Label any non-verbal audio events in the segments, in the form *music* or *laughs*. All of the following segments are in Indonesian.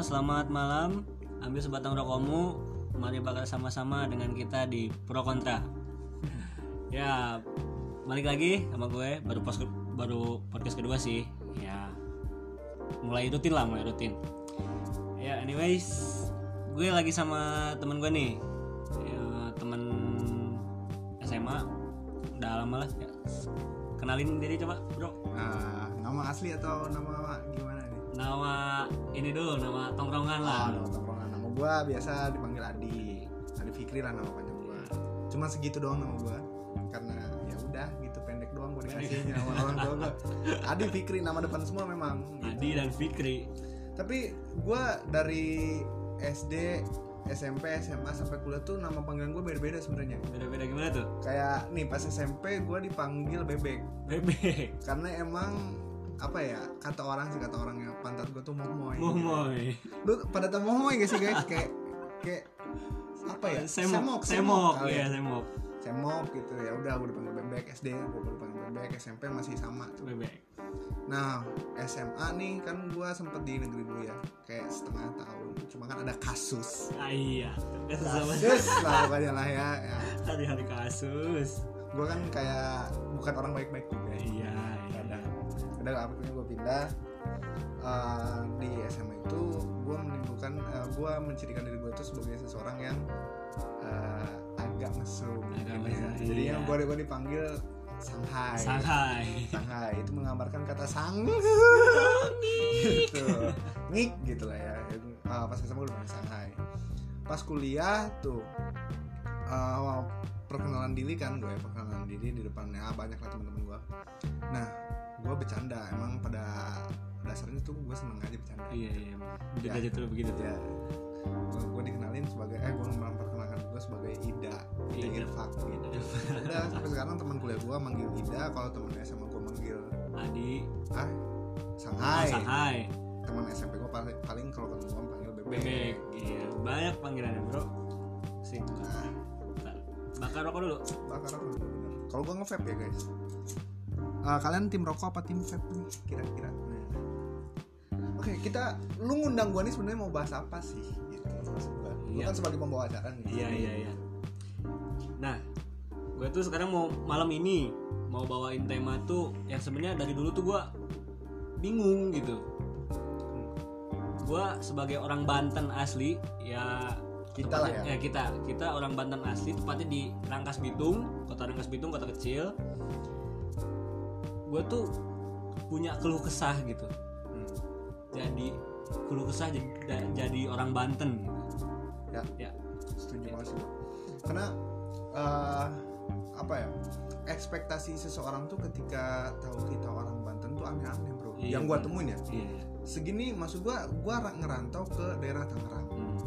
selamat malam. Ambil sebatang rokokmu. Mari bakal sama-sama dengan kita di Pro Kontra. *laughs* ya, balik lagi sama gue. Baru pos baru podcast kedua sih. Ya, mulai rutin lah, mulai rutin. Ya, anyways, gue lagi sama temen gue nih. Ya, temen SMA. Udah lama lah. Ya. Kenalin diri coba, bro. Nah, nama asli atau nama gimana? Nama ini dulu, nama tongkrongan lah. Oh, nama tongkrongan. Nama gua biasa dipanggil Adi. Adi Fikri lah nama panjang gua. Cuma segitu doang nama gua. Karena ya udah gitu pendek doang gua dikasih nama orang tua gua. Adi Fikri nama depan semua memang. gitu. Adi dan Fikri. Tapi gua dari SD, SMP, SMA sampai kuliah tuh nama panggilan gua beda-beda sebenarnya. Beda-beda gimana tuh? Kayak nih pas SMP gua dipanggil Bebek Bebek. karena emang apa ya kata orang sih kata orangnya pantat gue tuh momoy Momoy. lu pada tau momoy gak sih guys kayak kayak apa ya Semok, semok, semok ya kali ya. semok. semok gitu ya udah gue dipanggil bebek SD gue dipanggil bebek SMP masih sama tuh Bebek. nah SMA nih kan gue sempet di negeri dulu ya kayak setengah tahun cuma kan ada kasus Ah iya. Kasus lah pokoknya lah ya, ya. hari-hari kasus. gue kan kayak bukan orang baik-baik juga Iya, iya. Udah akhirnya gue pindah Eh, di SMA itu gue menimbulkan gue mencirikan diri gue itu sebagai seseorang yang eh, agak mesum Agak gitu ya. jadi iya. yang gue gue dipanggil Shanghai. Shanghai. Shanghai itu menggambarkan kata sang. Gitu. Ngik gitu lah ya. Eh, pas SMA gue dipanggil Shanghai. Pas kuliah tuh eh, perkenalan diri kan gue perkenalan diri di depannya. Banyak lah teman-teman gue nah gue bercanda emang pada dasarnya tuh gue seneng aja bercanda Iya, iya. Begitu Ya. aja tuh begitu tuh. ya gue, gue dikenalin sebagai eh gue memperkenalkan gue sebagai Ida Ida Ida. Irfak gitu udah sampai sekarang teman kuliah gue manggil Ida kalau temen SMA gue manggil Adi. ah Oh, Shanghai Shanghai. teman SMP gue paling, paling kalau ketemu gue panggil bebek, Bebek. Iya, banyak panggilannya, Bro. Sip. Nah. Bakar rokok dulu. bakar bener. kalau gue nge-vape ya guys Ah, kalian tim rokok apa tim vape nih kira-kira Nah. oke kita lu ngundang gue nih sebenarnya mau bahas apa sih gitu maksud gua. lu Iya. kan sebagai pembawa acara nih Iya, iya, iya. Nah, gue tuh sekarang mau malam ini mau bawain tema tuh yang sebenarnya dari dulu tuh gue bingung gitu. Gue sebagai orang Banten asli ya Kita lah tepatnya- ya. kita kita orang Banten asli tepatnya di Rangkas Bitung kota Rangkas Bitung kota kecil. Gue tuh punya keluh kesah gitu. Hmm. Jadi keluh kesah jadi, jadi orang Banten. Gitu. ya Ya, setuju banget sih gua. karena eh, apa ya ekspektasi seseorang tuh ketika tahu kita orang Banten tuh aneh-aneh bro Iya, yang bener. temuin ya iya. iya. segini maksud gua ra- ngerantau ke daerah Tangerang Hmm.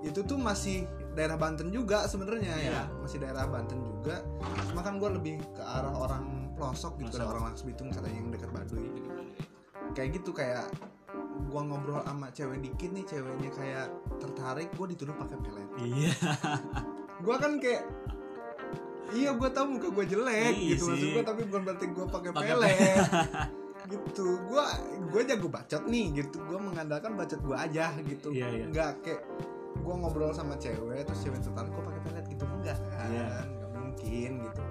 itu tuh masih daerah Banten juga sebenarnya Iya. ya masih daerah Banten juga cuma kan gua lebih ke arah orang pelosok gitu Pelosok. orang Langsung Bitung katanya yang dekat Baduy kayak gitu kayak gua ngobrol sama cewek dikit nih ceweknya kayak tertarik gua dituduh pakai pelet Iya. gua kan kayak iya gua tahu muka gua jelek Iya gitu sih. maksud gua tapi bukan berarti gua pakai Pakai pelet *laughs* gitu gua gua jago bacot nih gitu gua mengandalkan bacot gua aja gitu Iya, iya. nggak kayak gua ngobrol sama cewek terus cewek tertarik gua pakai pelet gitu enggak kan Iya. nggak mungkin gitu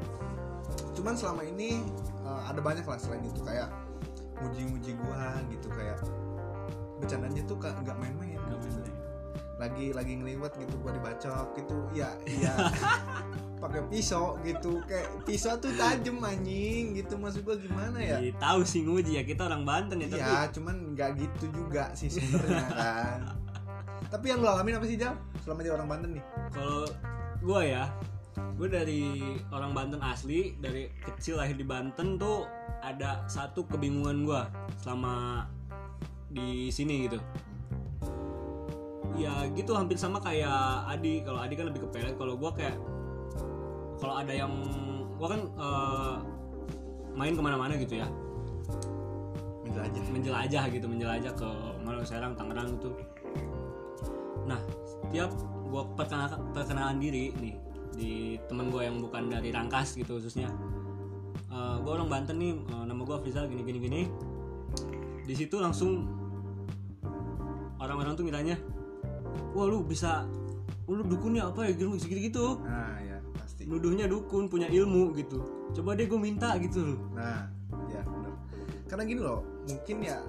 cuman selama ini eh, ada banyak lah selain itu kayak muji-muji gua gitu kayak bercandanya tuh nggak main-main gitu. main-main. lagi lagi ngeliwat gitu gua dibacok gitu ya *laughs* ya. Pakai pisau gitu kayak pisau tuh tajam anjing gitu. Maksud gua gimana ya? Tahu sih nguji ya kita orang Banten ya tapi ya cuman nggak gitu juga sih sebenarnya *laughs* kan. Tapi yang lo alamin apa sih Jal? Selama jadi orang Banten nih. Kalau gue ya gue dari orang Banten asli dari kecil lahir di Banten tuh ada satu kebingungan gue selama di sini gitu. Ya gitu hampir sama kayak Adi. Kalau Adi kan lebih ke pelet kalau gue kayak kalau ada yang gue kan eh, main ke mana-mana gitu ya. Menjelajah. Menjelajah gitu menjelajah ke Malang Serang Tangerang itu nah setiap gue perkenalan, perkenalan diri nih di temen gue yang bukan dari Rangkas gitu khususnya. Gue orang Banten nih eh, nama gue Frizal gini gini gini. Di situ langsung orang-orang tuh miranya wah lu bisa lu dukunnya apa ya gitu gitu gitu nah ya pasti. Nuduhnya dukun punya ilmu gitu. Coba deh gue minta gitu loh nah ya benar karena gini loh mungkin ya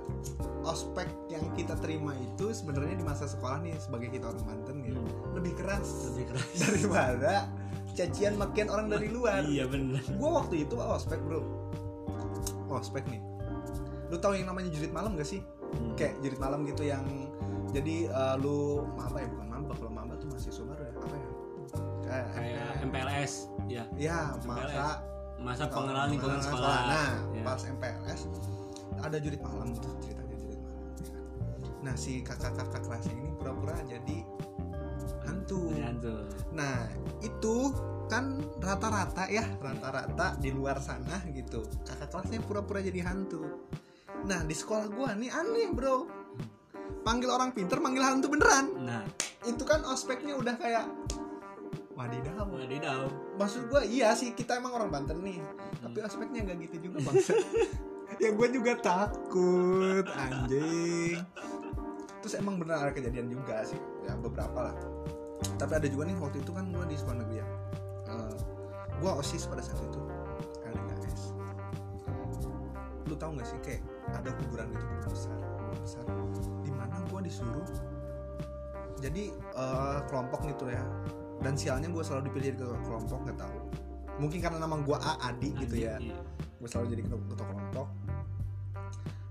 ospek yang kita terima itu sebenarnya di masa sekolah nih sebagai kita orang Banten gitu lebih keras. Lebih keras. *laughs* Daripada cacian makian orang dari luar. Iya bener. Gue waktu itu ospek bro. Ospek nih. Lu tahu yang namanya jurit malam gak sih? Hmm. kayak jurit malam gitu yang jadi eh, lu apa ya bukan maba. Kalau maba tuh mahasiswa baru ya apa ya? Kayak, kayak MPLS ya ya masa masa pengenalan lingkungan sekolah. Nah Ya. pas MPLS ada jurit malam tuh ceritanya jurit malam nah si kakak-kakak kelasnya ini pura-pura jadi hantu. Nah, itu kan rata-rata ya, rata-rata di luar sana gitu. Kakak kelasnya pura-pura jadi hantu. Nah, di sekolah gua nih aneh, Bro. Panggil orang pinter, manggil hantu beneran. nah Itu kan ospeknya udah kayak wadidaw. wadidaw Maksud gua iya sih, kita emang orang Banten nih. Tapi ospeknya nggak gitu juga, Bang. *laughs* ya gua juga takut, anjing. Terus emang benar ada kejadian juga sih, ya beberapa lah. Tapi ada juga nih waktu itu kan gue di sekolah negeri ya. Eh, gue osis pada saat itu LDKS lu tahu nggak sih kayak ada kuburan gitu kuburan besar kuburan besar di mana gue disuruh jadi eh, kelompok nih tuh ya. Dan sialnya gue selalu dipilih ke kelompok nggak tahu. Mungkin karena nama gue A Adi gitu ya. Iya. Gue selalu jadi ketua, kelompok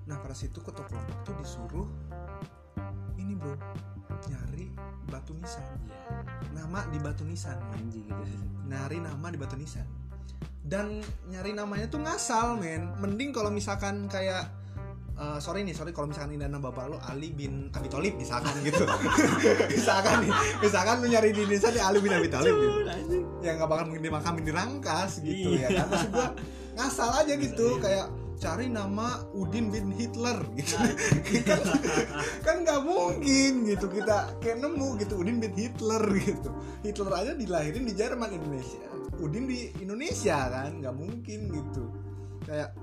nah pada situ ketua kelompok tuh disuruh ini bro nyari batu nisan. Iya. nama di batu nisan. Anjing gitu nyari nama di batu nisan. Dan nyari namanya tuh ngasal men. Mending kalau misalkan kayak eh, sorry nih sorry kalau misalkan ini nama bapak lo Ali bin Abi Thalib misalkan gitu. *laughs* Misalkan nih misalkan lu nyari di nisan di Ali bin Abi Thalib gitu. Anjing. Ya nggak bakal mungkin dimakamin di rangkas gitu Iya. ya kan. Maksud gua ngasal aja gitu kayak cari nama Udin bin Hitler gitu. *laughs* Kan kan nggak mungkin gitu kita kayak nemu gitu Udin bin Hitler gitu. Hitler aja dilahirin di Jerman Indonesia. Udin di Indonesia kan nggak mungkin gitu. Kayak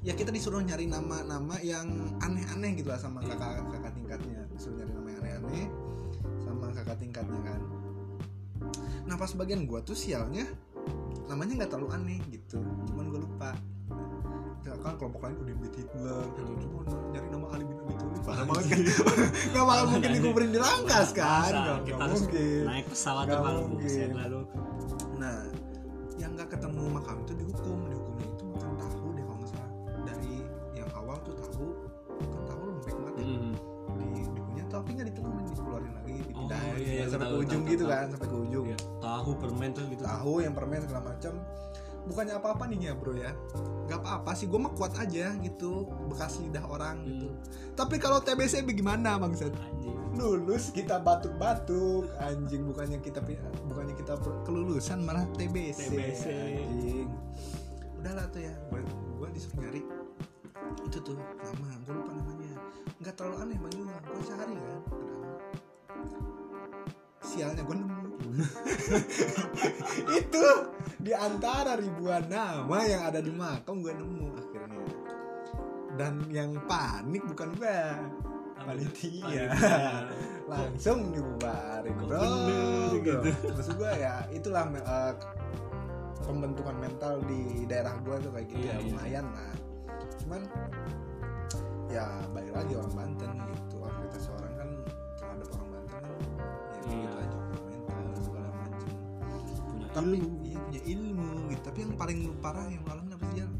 ya kita disuruh nyari nama-nama yang aneh-aneh gitu lah sama kakak kakak tingkatnya. Disuruh nyari nama yang aneh-aneh sama kakak tingkatnya kan. Nah pas bagian gua tuh sialnya namanya nggak terlalu aneh gitu. Cuman gua lupa. Ya kan kelompok lain udah bin Hitler gitu. Cuma nyari nama Ali bin Abi Thalib. Parah banget kan? *laughs* Nggak bakal mungkin dikuburin di rangkas kan? Nggak kita nggak harus mungkin. naik pesawat Nggak terbang mungkin. lalu. Nah yang nggak ketemu makam itu dihukum. Dihukumnya itu makan tahu deh kalau nggak salah. Dari yang awal tuh tahu. Kan tahu lembek banget ya. Hmm. di dikunyah tapi nggak ditelan dikeluarin lagi dipindahin. Oh, iya, iya, sampai ke ujung gitu kan sampai ke ujung. Tahu permen terus gitu. Tahu yang permen segala macam bukannya apa-apa nih ya bro ya? Nggak apa-apa sih gue mah kuat aja gitu. Bekas lidah orang gitu. Hmm. tapi kalau TBC bagaimana bang anjing. Lulus kita batuk-batuk. Anjing bukannya kita bukannya kita kelulusan malah TBC, TBC. anjing. Udahlah tuh ya. Gue gue disuruh nyari. Itu tuh nama gue lupa namanya. Nggak terlalu aneh bang juga gue sehari kan sialnya gue nemu *laughs* itu di antara ribuan nama yang ada di makam gue nemu akhirnya. Dan yang panik bukan gue panitia. *laughs* Langsung dibubarin bro, gitu? maksud gue ya itulah eh, pembentukan mental di daerah gue tuh kayak gitu Iya, ya iya. lumayan lah. Cuman ya balik lagi orang Banten gitu. Orang kan terhadap orang Banten kan ya Iya. gitu aja tapi iya punya ilmu gitu. Tapi yang paling parah yang lu alamin apa sih Jal?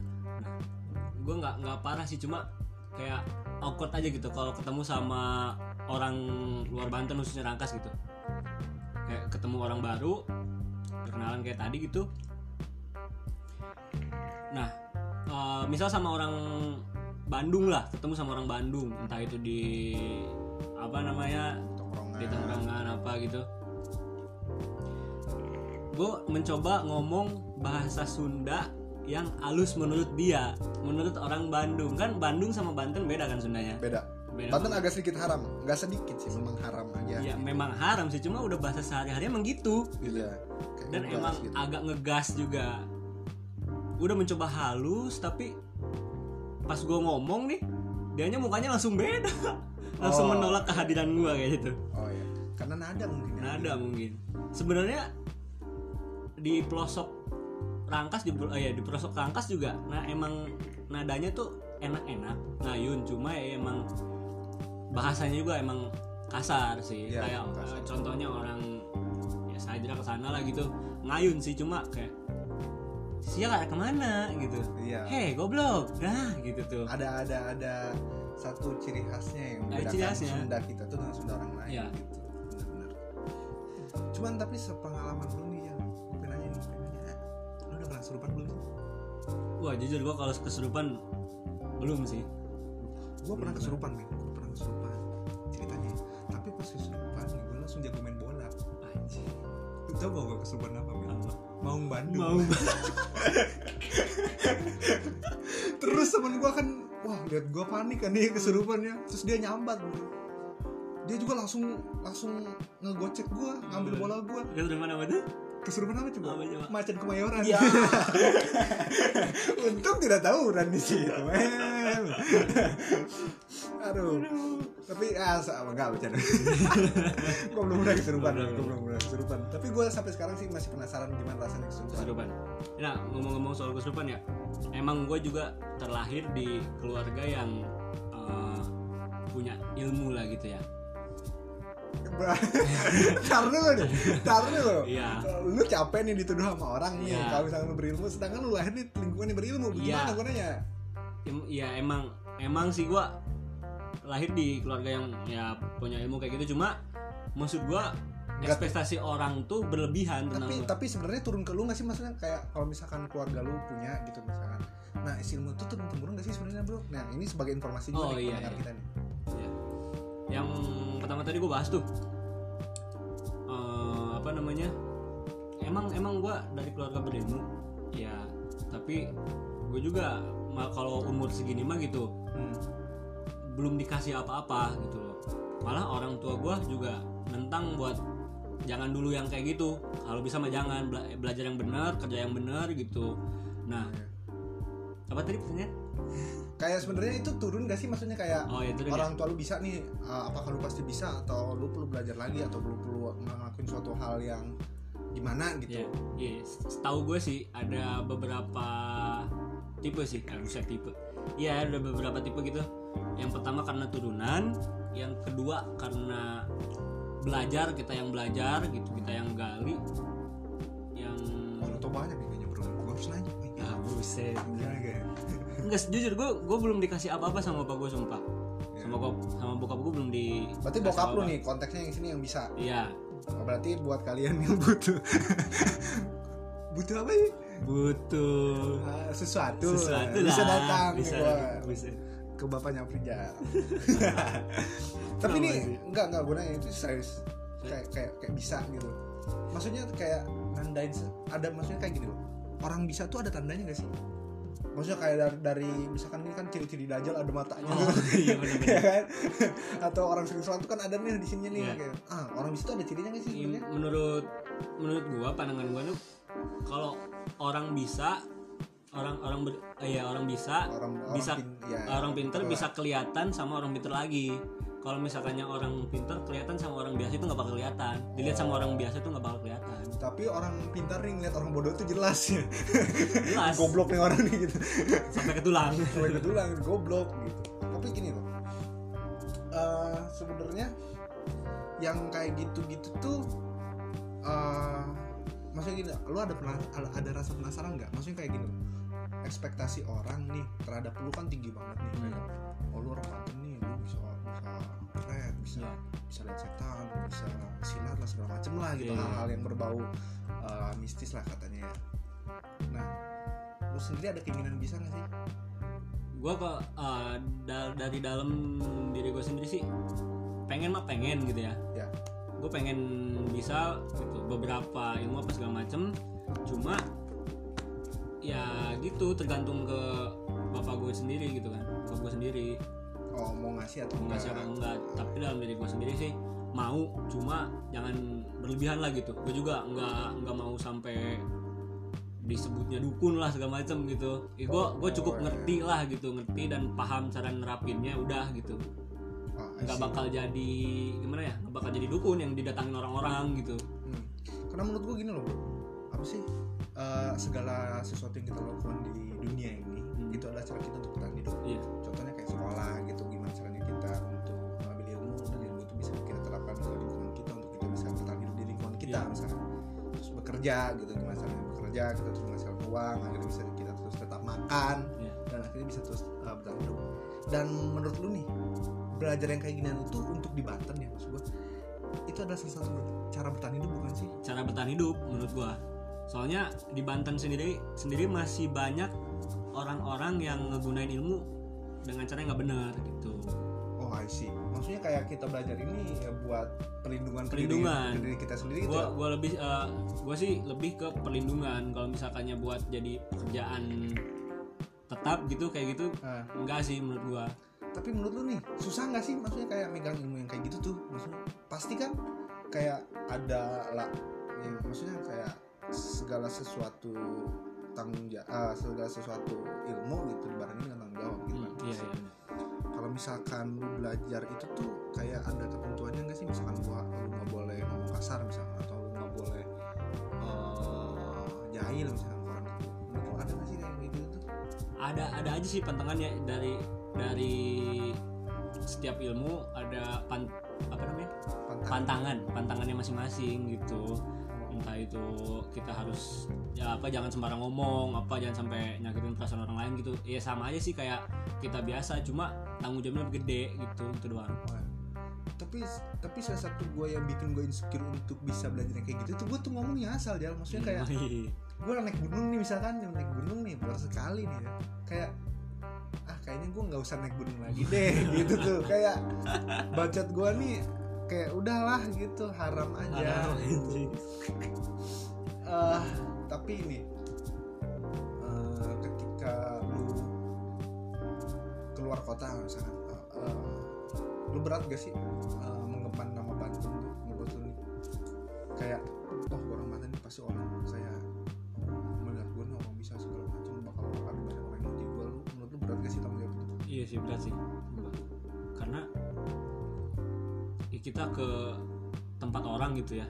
gue nggak nggak parah sih cuma kayak awkward aja gitu kalau ketemu sama orang luar Banten khususnya Rangkas gitu. Kayak ketemu orang baru perkenalan kayak tadi gitu. Nah eh, misal sama orang Bandung lah ketemu sama orang Bandung. Entah itu di apa namanya tongkrongan. di tongkrongan apa gitu gue mencoba ngomong bahasa Sunda yang halus menurut dia menurut orang Bandung. Kan Bandung sama Banten beda kan Sundanya? Beda. Beda Banten agak sedikit haram. Nggak sedikit sih memang haram aja. Ya memang haram sih. Cuma udah bahasa sehari-hari emang gitu. Iya. Kayak dan ngegas emang gitu. agak ngegas juga. Udah mencoba halus tapi pas gue ngomong nih dianya mukanya langsung beda. *laughs* Langsung Oh. menolak kehadiran gua kayak gitu. Oh ya karena nada mungkin ya. nada mungkin. Sebenarnya di pelosok rangkas di oh ya di pelosok rangkas juga. Nah emang nadanya tuh enak-enak. Ngayun cuma ya emang bahasanya juga emang kasar sih. Iya, kayak kasar. eh, contohnya orang ya saya ke sana lah gitu. Ngayun sih cuma kayak siapa ke mana? gitu. Iya. Hei goblok. Nah gitu tuh. Ada ada ada satu ciri khasnya yang Ada membedakan ciri khasnya. Sunda kita tuh dengan Sunda orang lain Iya. gitu. Benar-benar. Cuman tapi sepengalaman lu nih kesurupan belum? Wah jujur gua kalau kesurupan belum sih. Gue pernah kesurupan nih gue pernah kesurupan ceritanya. Tapi pas kesurupan gue langsung jago main bola. Anjir lu tau gak gue kesurupan apa men Apa? Maung Bandung. Mau *laughs* terus temen gue kan wah lihat gue panik kan nih kesurupannya. Terus dia nyambat bro dia juga langsung langsung ngegocek gue ngambil bola gue kesurupan apa tuh kesurupan apa coba? Apa coba? macan kemayoran. Ya. *laughs* untung tidak tahu di situ aduh. Tapi ah sama enggak bercanda. *laughs* Gue belum pernah kesurupan gue belum pernah kesurupan. Tapi gue sampai sekarang sih masih penasaran gimana rasanya kesurupan. Kesurupan. Nah ngomong-ngomong soal kesurupan ya emang gue juga terlahir di keluarga yang eh, punya ilmu lah gitu ya *laughs* Tar dulu nih, tar dulu. Iya. Lu capek nih dituduh sama orang nih, Iya. kalau misalnya lu berilmu, sedangkan lu lahir di lingkungan yang berilmu, Iya. gimana gue nanya? Em- ya emang emang sih gue lahir di keluarga yang ya punya ilmu kayak gitu cuma maksud gue Nggak- ekspektasi orang tuh berlebihan Tapi gua. tapi sebenarnya turun ke lu nggak sih maksudnya kayak kalau misalkan keluarga lu punya gitu misalkan. Nah, ilmu itu turun temurun gak sih sebenarnya, Bro? Nah, ini sebagai informasi juga Oh, nih iya, iya. kita nih. Ya. Yang pertama tadi gue bahas tuh eh, apa namanya emang emang gue dari keluarga berilmu ya tapi gue juga kalau umur segini mah gitu Hmm. belum dikasih apa-apa gitu loh malah orang tua gue juga nentang buat jangan dulu yang kayak gitu kalau bisa mah jangan Bela- belajar yang benar kerja yang benar gitu nah Iya. apa tadi pertanyaan *laughs* Kayak sebenarnya itu turun gak sih maksudnya kayak oh ya orang tua lu bisa nih uh, apakah lu pasti bisa atau lu perlu belajar lagi atau lu perlu ngelakuin suatu hal yang gimana gitu Iya, iya. Setahu gue sih ada beberapa tipe sih, kan bisa tipe. Iya, ada beberapa tipe gitu. Yang pertama karena turunan, yang kedua karena belajar kita yang belajar gitu, kita yang gali. Yang Oh, banyak nih kayaknya bro gue harus nanya Wih, ah buset. gimana kayak Enggak, jujur gue gue belum dikasih apa-apa sama bapak gue sumpah. Iya. Sama bokap sama bokap gue belum di berarti bokap lu nih konteksnya yang sini yang bisa. Iya, Oh, berarti buat kalian yang butuh. *laughs* Butuh apa ya butuh. Ah, sesuatu, sesuatu bisa lah. datang. Bisa, gua. bisa. ke bapaknya Frija *laughs* tapi ini sih. enggak enggak gue nanya itu serius. Kayak kayak kayak bisa gitu. Maksudnya kayak nandain ada maksudnya kayak gini loh. Orang bisa tuh ada tandanya gak sih maksudnya kayak dari, dari misalkan ini kan ciri-ciri dajal ada matanya. Oh, iya benar-benar. *laughs* ya kan? Atau orang sering sholat tuh kan ada nih di sini nih Iya. kayak ah orang tuh ada cirinya gak sih Iya, sebenarnya? menurut menurut gua pandangan gua tuh kalau orang bisa orang orang ber, eh, ya orang bisa orang orang bisa pin- ya, orang pinter bisa kelihatan sama orang pinter lagi kalau misalkannya orang pinter kelihatan sama orang biasa itu nggak bakal kelihatan. Dilihat sama orang biasa itu nggak bakal kelihatan. Tapi orang pintar nih ngeliat orang bodoh tuh jelas ya. Jelas. *laughs* Goblok nih orang nih gitu. Sampai ke tulang. Sampai ketulang goblok gitu. Tapi gini loh. Eh, sebenarnya yang kayak gitu-gitu tuh eh, maksudnya gini lu ada pernah ada, rasa penasaran nggak? Maksudnya kayak gini ekspektasi orang nih terhadap lu kan tinggi banget nih Hmm. kayak oh lu orang Banten bisa bisa lihat setan bisa sinar lah segala macem lah gitu. Iya. hal-hal yang berbau eh, mistis lah katanya. Ya nah lu sendiri ada keinginan bisa nggak sih? Gua kok eh, da- dari dalam diri gue sendiri sih pengen mah pengen gitu ya. Ya. gue pengen bisa gitu beberapa ilmu apa segala macem. Cuma ya gitu tergantung ke bapak gue sendiri gitu kan bapak gue sendiri oh mau ngasih atau mau ngasih apa enggak tapi dalam diri gue sendiri sih mau cuma jangan berlebihan lah gitu gue juga nggak nggak mau sampai disebutnya dukun lah segala macam gitu gue gue cukup Oh, iya. ngerti lah gitu ngerti dan paham cara nerapinnya udah gitu Oh, nggak bakal jadi gimana ya nggak bakal jadi dukun yang didatangin orang-orang gitu Hmm. Karena menurut gue gini loh apa sih eh, segala sesuatu yang kita lakukan di dunia ini Hmm. itu adalah cara kita untuk bertahan hidup. iya kayak sekolah gitu, gimana caranya kita untuk mengambil ilmu dan ilmu itu bisa kita terapkan ke lingkungan kita untuk kita bisa bertahan hidup di lingkungan kita Iya. misalnya. Terus bekerja gitu, gimana caranya bekerja kita terus menghasilkan uang, akhirnya bisa kita terus tetap makan Iya. dan akhirnya bisa terus eh, bertahan hidup. Dan menurut lu nih belajar yang kayak ginian itu untuk di Banten ya maksud gue itu adalah salah satu cara bertahan hidup bukan sih? cara bertahan hidup menurut gua soalnya di Banten sendiri sendiri masih banyak orang-orang yang ngegunain ilmu dengan cara yang nggak benar gitu Oh I see. Maksudnya kayak kita belajar ini ya buat perlindungan diri- Perlindungan. diri kita sendiri gitu. gua ya? gua lebih eh, gua sih lebih ke perlindungan kalau misalkannya buat jadi pekerjaan tetap gitu kayak gitu Nah, enggak sih menurut gua tapi menurut lu nih susah nggak sih maksudnya kayak megang ilmu yang kayak gitu tuh? Maksudnya pasti kan kayak ada lah, ya, maksudnya kayak segala sesuatu tanggung jawab, segala sesuatu ilmu gitu dibarengi dengan tanggung jawab gitu. kan. iya iya Kalau misalkan lu belajar itu tuh kayak ada ketentuannya nggak sih? Misalkan gua lu nggak boleh ngomong kasar misalkan atau lu nggak boleh eh, jahil misalkan orang itu. Lu ada nggak sih kayak gitu tuh? ada ada aja sih pantangannya dari dari setiap ilmu ada pan, apa namanya Pantang. pantangan pantangannya masing-masing gitu entah itu kita harus ya apa jangan sembarang ngomong apa jangan sampai nyakitin perasaan orang lain gitu. Ya sama aja sih kayak kita biasa cuma tanggung jawabnya lebih gede gitu itu doang. Tapi tapi salah satu gue yang bikin gue insecure untuk bisa belajar kayak gitu tuh gue tuh ngomongnya asal ya maksudnya kayak Iya. gue naik gunung nih misalkan yang naik gunung nih baru sekali nih. Ya kayak ah kayaknya gue nggak usah naik gunung lagi deh. *laughs* Gitu tuh kayak bacot gue nih kayak udahlah gitu haram aja Haram. Eh, tapi ini eh, ketika lu keluar kota misalkan eh, lu berat gak sih eh, mengemban nama Bandung tuh menurut lu nih? Kayak oh orang Banten pasti orang oh, melihat gue nih orang bisa segala macam bakal ada banyak orang yang lu. Menurut lu berat gak sih tanggung jawab itu? Iya sih berat sih. Karena ya kita ke tempat orang gitu ya.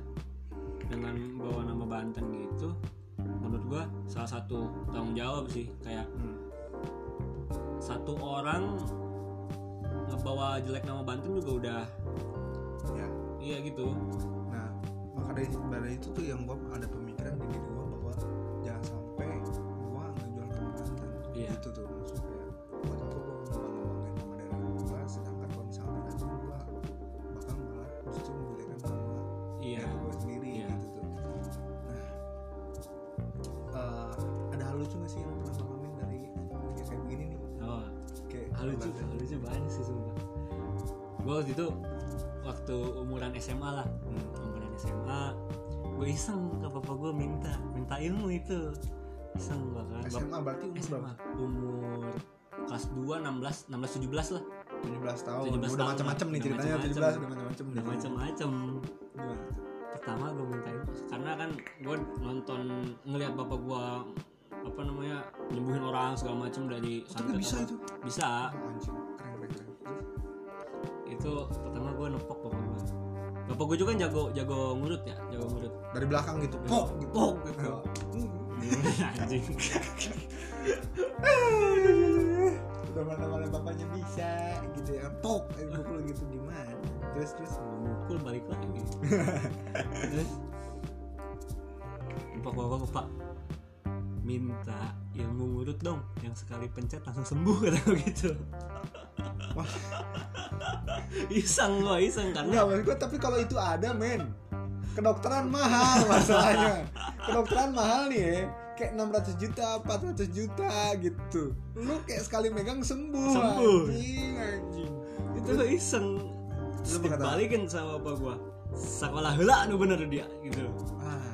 Dengan bawa nama Banten gitu menurut gua salah satu tanggung jawab sih kayak hmm. satu orang ngebawa jelek nama Banten juga udah ya. Iya gitu. Nah maka dari dari itu tuh yang gue ada pemikiran di diri gue bahwa jangan sampai gue ngejual nama Banten. Iya. gitu tuh ilmu itu. Iseng gua kan. SMA berarti umur berapa? SMA umur kelas 2 16 16 17 lah. 17 tahun. 17 udah macam-macam nih ceritanya macam-macam. 17 udah macam-macam udah macam-macam pertama gue minta itu karena kan gue nonton ngelihat bapak gue apa namanya nyembuhin orang segala macam dari Oh, ternyata bisa apa. itu? Bisa. Anjing keren keren keren. Itu pertama gue nepok bapak gue bapak gue juga kan jago jago ngurut ya jago ngurut. Dari belakang gitu pok gitu. Pok, gitu. Anjing. Udah mana mana bapaknya bisa gitu ya. Pok eh pukul gitu gimana? Terus terus. Mukul balik lagi. Terus? Bapak bapak? Pak minta ilmu ngurut dong. Yang sekali pencet langsung sembuh kata gitu. Wah. *laughs* iseng gua iseng karena maksud gue tapi kalau itu ada men kedokteran mahal masalahnya. *laughs* Kedokteran mahal nih ya. Kayak 600 juta 400 juta gitu. Lu kayak sekali megang sembuh Sembuh. anjing anjing. Itu gua iseng. Lu dibalikin sama bapak gua. Sekolah hela nu bener dia gitu. Ah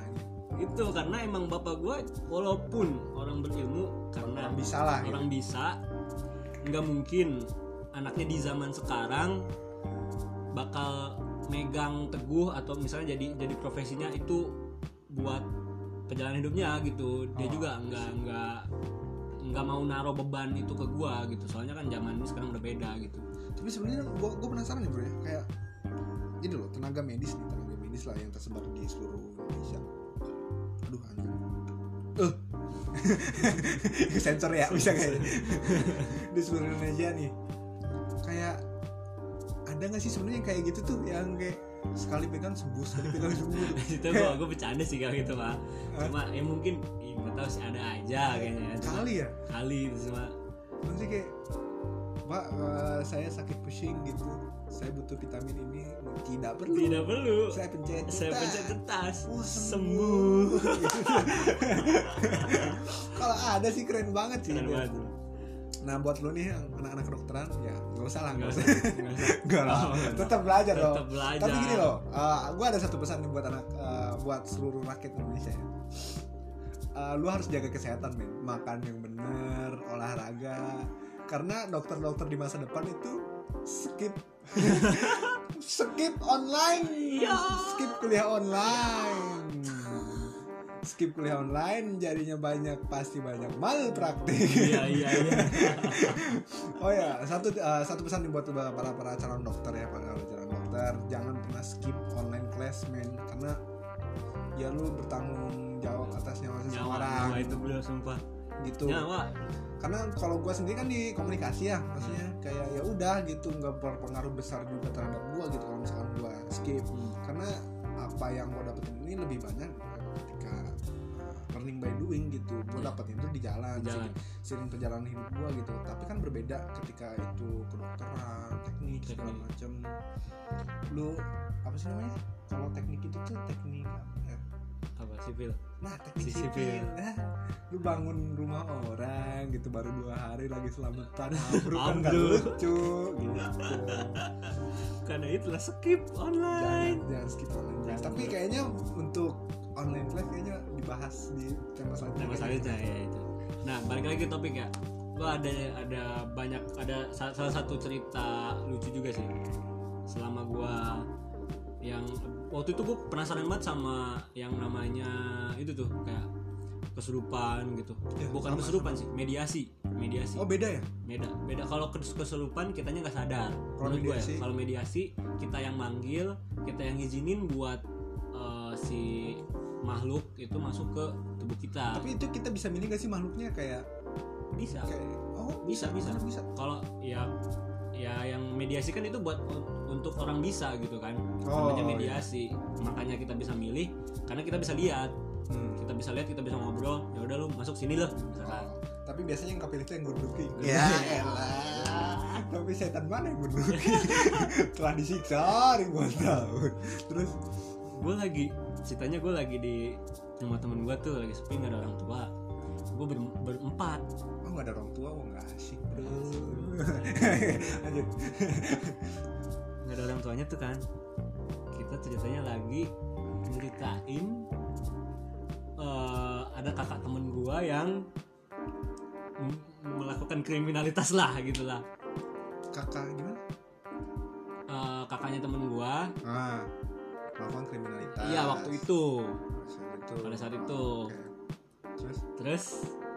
itu karena emang bapak gua walaupun orang berilmu karena orang bisa lah gitu. orang bisa nggak mungkin anaknya di zaman sekarang bakal megang teguh atau misalnya jadi jadi profesinya itu buat perjalanan hidupnya gitu. Dia Oh, juga nggak nggak nggak mau naruh beban itu ke gua gitu. Soalnya kan zaman ini sekarang udah beda gitu. Tapi sebenarnya gue gue penasaran nih bro ya. Kayak gini loh tenaga medis nih tenaga medis lah yang tersebar di seluruh Indonesia. Aduh anjing. Eh. *laughs* Sensor ya bisa kayak *laughs* di seluruh Indonesia nih. Kayak ada nggak sih sebenarnya kayak gitu tuh yang kayak sekali pegang sembuh sekali pegang *laughs* sembuh? Itu gua gua bercanda sih kalau gitu pak. Cuma ya mungkin ya, nggak tahu sih ada aja kayaknya. Kali ya? Kali itu cuma. Nanti kayak pak eh, saya sakit pusing gitu. Saya butuh vitamin ini. Tidak perlu. Tidak perlu. Saya pencet saya cetak. pencet kertas Wah, sembuh. *laughs* Kalau ada sih keren banget sih Keren banget. Nah buat lo nih yang anak-anak kedokteran ya nggak usah lah nggak usah. *laughs* nggak lah. Oh, nggak tetap belajar loh Tetap belajar. tapi gini loh gue ada satu pesan nih buat anak eh, buat seluruh rakyat Indonesia ya. Eh, lu harus jaga kesehatan men. Makan yang bener olahraga. Karena dokter-dokter di masa depan itu skip. *laughs* Skip online. Iya. skip kuliah online skip kuliah online jadinya banyak pasti banyak malpraktik. Iya iya iya. *laughs* Oh ya satu eh, satu pesan nih buat para para calon dokter ya para calon dokter. Jangan pernah skip online class men karena ya lu bertanggung jawab atas nyawa seseorang. Nyawa itu bener sumpah. Gitu. Nyawa. Karena kalau gue sendiri kan di komunikasi ya maksudnya kayak ya udah gitu nggak berpengaruh besar juga terhadap gue gitu kalau misalkan gue skip. Hmm. karena apa yang gue dapetin ini lebih banyak ketika learning by doing gitu gue Iya. dapetin itu di jalan, Di jalan. seiring- seiring perjalanan hidup gue gitu tapi kan berbeda ketika itu kedokteran teknik segala Teknik. macam lu apa sih namanya kalau teknik itu tuh teknik apa ya apa sipil Nah teknik Si sipil, sipil. Nah, *laughs* lu bangun rumah orang gitu baru dua hari lagi selamatan *laughs* ambruk kan gak lucu *laughs* gitu. karena itulah skip Jangan online jangan skip online. Jangan. Tapi kayaknya untuk online class kayaknya dibahas di tema selanjutnya. tema selanjutnya ya itu. Nah balik lagi ke topik ya. Gua ada ada banyak ada sa- salah satu cerita lucu juga sih. Selama gua yang waktu itu gue penasaran banget sama yang namanya itu tuh kayak kesurupan gitu. Ya, bukan sama, kesurupan sih mediasi mediasi. Oh beda ya? beda beda. Kalau kes- kesurupan kitanya nggak sadar. Kalau ya, mediasi? kalau mediasi kita yang manggil kita yang ngizinin buat eh, si makhluk itu masuk ke tubuh kita Tapi itu kita bisa milih gak sih makhluknya kayak bisa kayak oh bisa bisa bener bisa. kalau ya ya yang mediasi kan itu buat un- untuk orang bisa gitu kan Oh, namanya iya. mediasi makanya kita bisa milih karena kita bisa lihat Hmm. kita bisa lihat kita bisa ngobrol ya udah lu masuk sini loh misalkan Oh, Tapi biasanya yang kepilih itu yang good looking. Ya elah. Tapi setan mana yang good looking? Telah *laughs* disiksa ribuan tahun. Terus gue lagi ceritanya gue lagi di rumah temen gue tuh lagi sepi gak ada orang tua gue ber, berempat oh nggak ada orang tua, oh nggak asik bro. *laughs* Lanjut. nggak ada orang tuanya tuh kan kita ceritanya lagi nyeritain eh, ada kakak temen gua yang melakukan kriminalitas lah gitu lah Kakak gimana? Eh, kakaknya temen gua Ah, melakukan kriminalitas. iya waktu itu Saat itu. pada saat itu Oke. Terus terus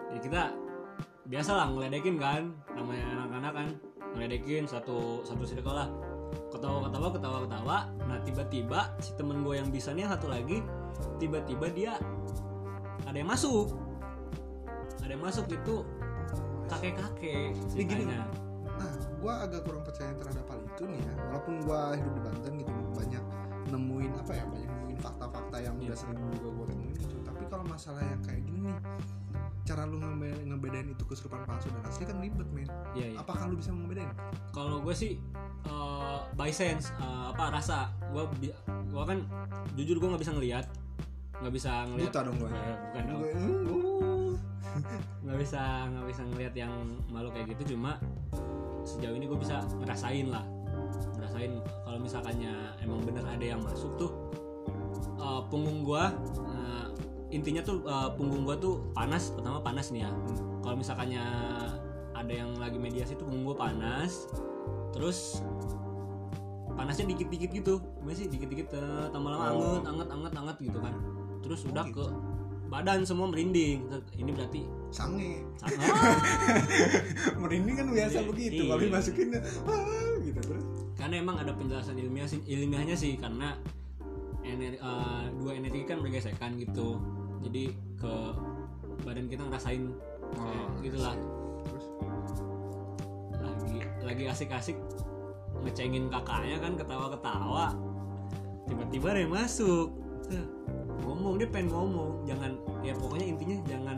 ya kita biasa lah ngeledekin kan namanya anak-anak kan ngeledekin satu satu circle lah ketawa ketawa ketawa ketawa nah tiba-tiba si temen gue yang bisa nih yang satu lagi tiba-tiba dia ada yang masuk ada yang masuk itu kakek kakek gini, ceritanya Nah, gue agak kurang percaya terhadap hal itu nih ya. Walaupun gue hidup di Banten gitu, nemuin apa ya, banyak nemuin fakta-fakta yang Iya. udah sering juga gue temuin gitu. Tapi kalau masalah yang kayak gini nih, cara lu ngebe- ngebedain itu kesurupan palsu dan asli kan ribet men. iya iya Apakah lu bisa ngebedain? kalau gue sih eh, by sense eh, apa rasa gue gue kan jujur gue nggak bisa ngelihat nggak bisa ngelihat Buta dong gue. Eh, bukan dong Gue, uh, *laughs* nggak bisa nggak bisa ngelihat yang malu kayak gitu cuma sejauh ini gue bisa ngerasain lah ngerasain kalau misalkannya emang bener ada yang masuk tuh eh, punggung gue intinya tuh eh, punggung gue tuh panas pertama panas nih ya. Kalau misalkannya ada yang lagi mediasi tuh punggung gue panas terus panasnya dikit-dikit gitu. Gimana sih? Dikit-dikit eh, tambah lama Oh. anget anget anget anget gitu kan. Terus udah gitu. ke badan semua merinding. Ini berarti sange. Ah, *laughs* merinding kan biasa Iya, begitu iya. kalau dimasukin karena emang ada penjelasan ilmiah sih ilmiahnya sih karena ener- eh, dua energi kan bergesekan gitu. Jadi ke badan kita ngerasain kayak Oh, gitulah lagi lagi asik-asik ngecengin kakaknya kan ketawa-ketawa. Tiba-tiba yang masuk. Ngomong dia pengen ngomong. Jangan ya pokoknya intinya jangan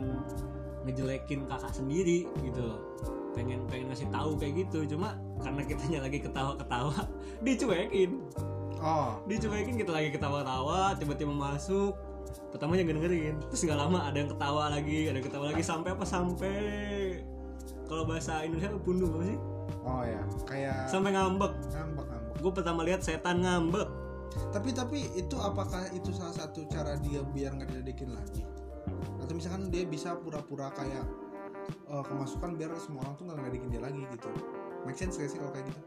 ngejelekin kakak sendiri gitu loh. Pengen pengen ngasih tahu kayak gitu. Cuma karena kitanya lagi ketawa-ketawa. *laughs* Dicuekin. Oh. Dicuekin kita lagi ketawa-tawa tiba-tiba masuk. Pertama yang dengerin. Terus nggak lama ada yang ketawa lagi ada yang ketawa lagi. Sampai apa? Sampai kalau bahasa Indonesia punduh apa sih? Oh ya. Kayak sampai ngambek. Ngambek ngambek. Gue pertama lihat setan ngambek. Tapi tapi itu apakah itu salah satu cara dia biar nggak diledekin lagi? Atau misalkan dia bisa pura-pura kayak eh, kemasukan biar semua orang tuh nggak ngeledekin dia lagi gitu make sense gak sih kalau kayak gitu?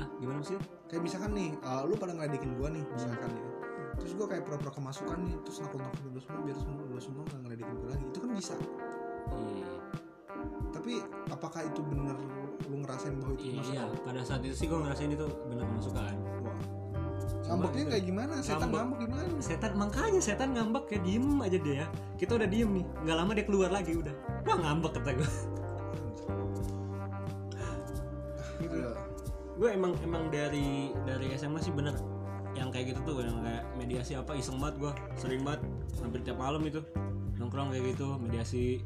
Ah gimana sih kayak misalkan nih eh, lu pada ngeledekin gua nih misalkan ya terus gua kayak pura-pura kemasukan nih terus nakut-nakutin lu semua biar semua lu semua nggak ngeledekin gua lagi. Itu kan bisa. Iya. Tapi apakah itu bener lu ngerasain bahwa itu iya kemasukan pada saat itu sih gue ngerasain itu bener kemasukan. Wah. ngambeknya kayak gimana? Setan Ngambek. ngambek gimana? Setan makanya setan ngambek kayak diem aja dia ya. Kita udah diem nih nggak lama dia keluar lagi udah. Wah ngambek kata gue Aduh. gue emang emang dari dari SMA sih bener. Yang kayak gitu tuh yang kayak mediasi apa iseng banget gue sering banget hampir tiap malam itu. Nongkrong kayak gitu mediasi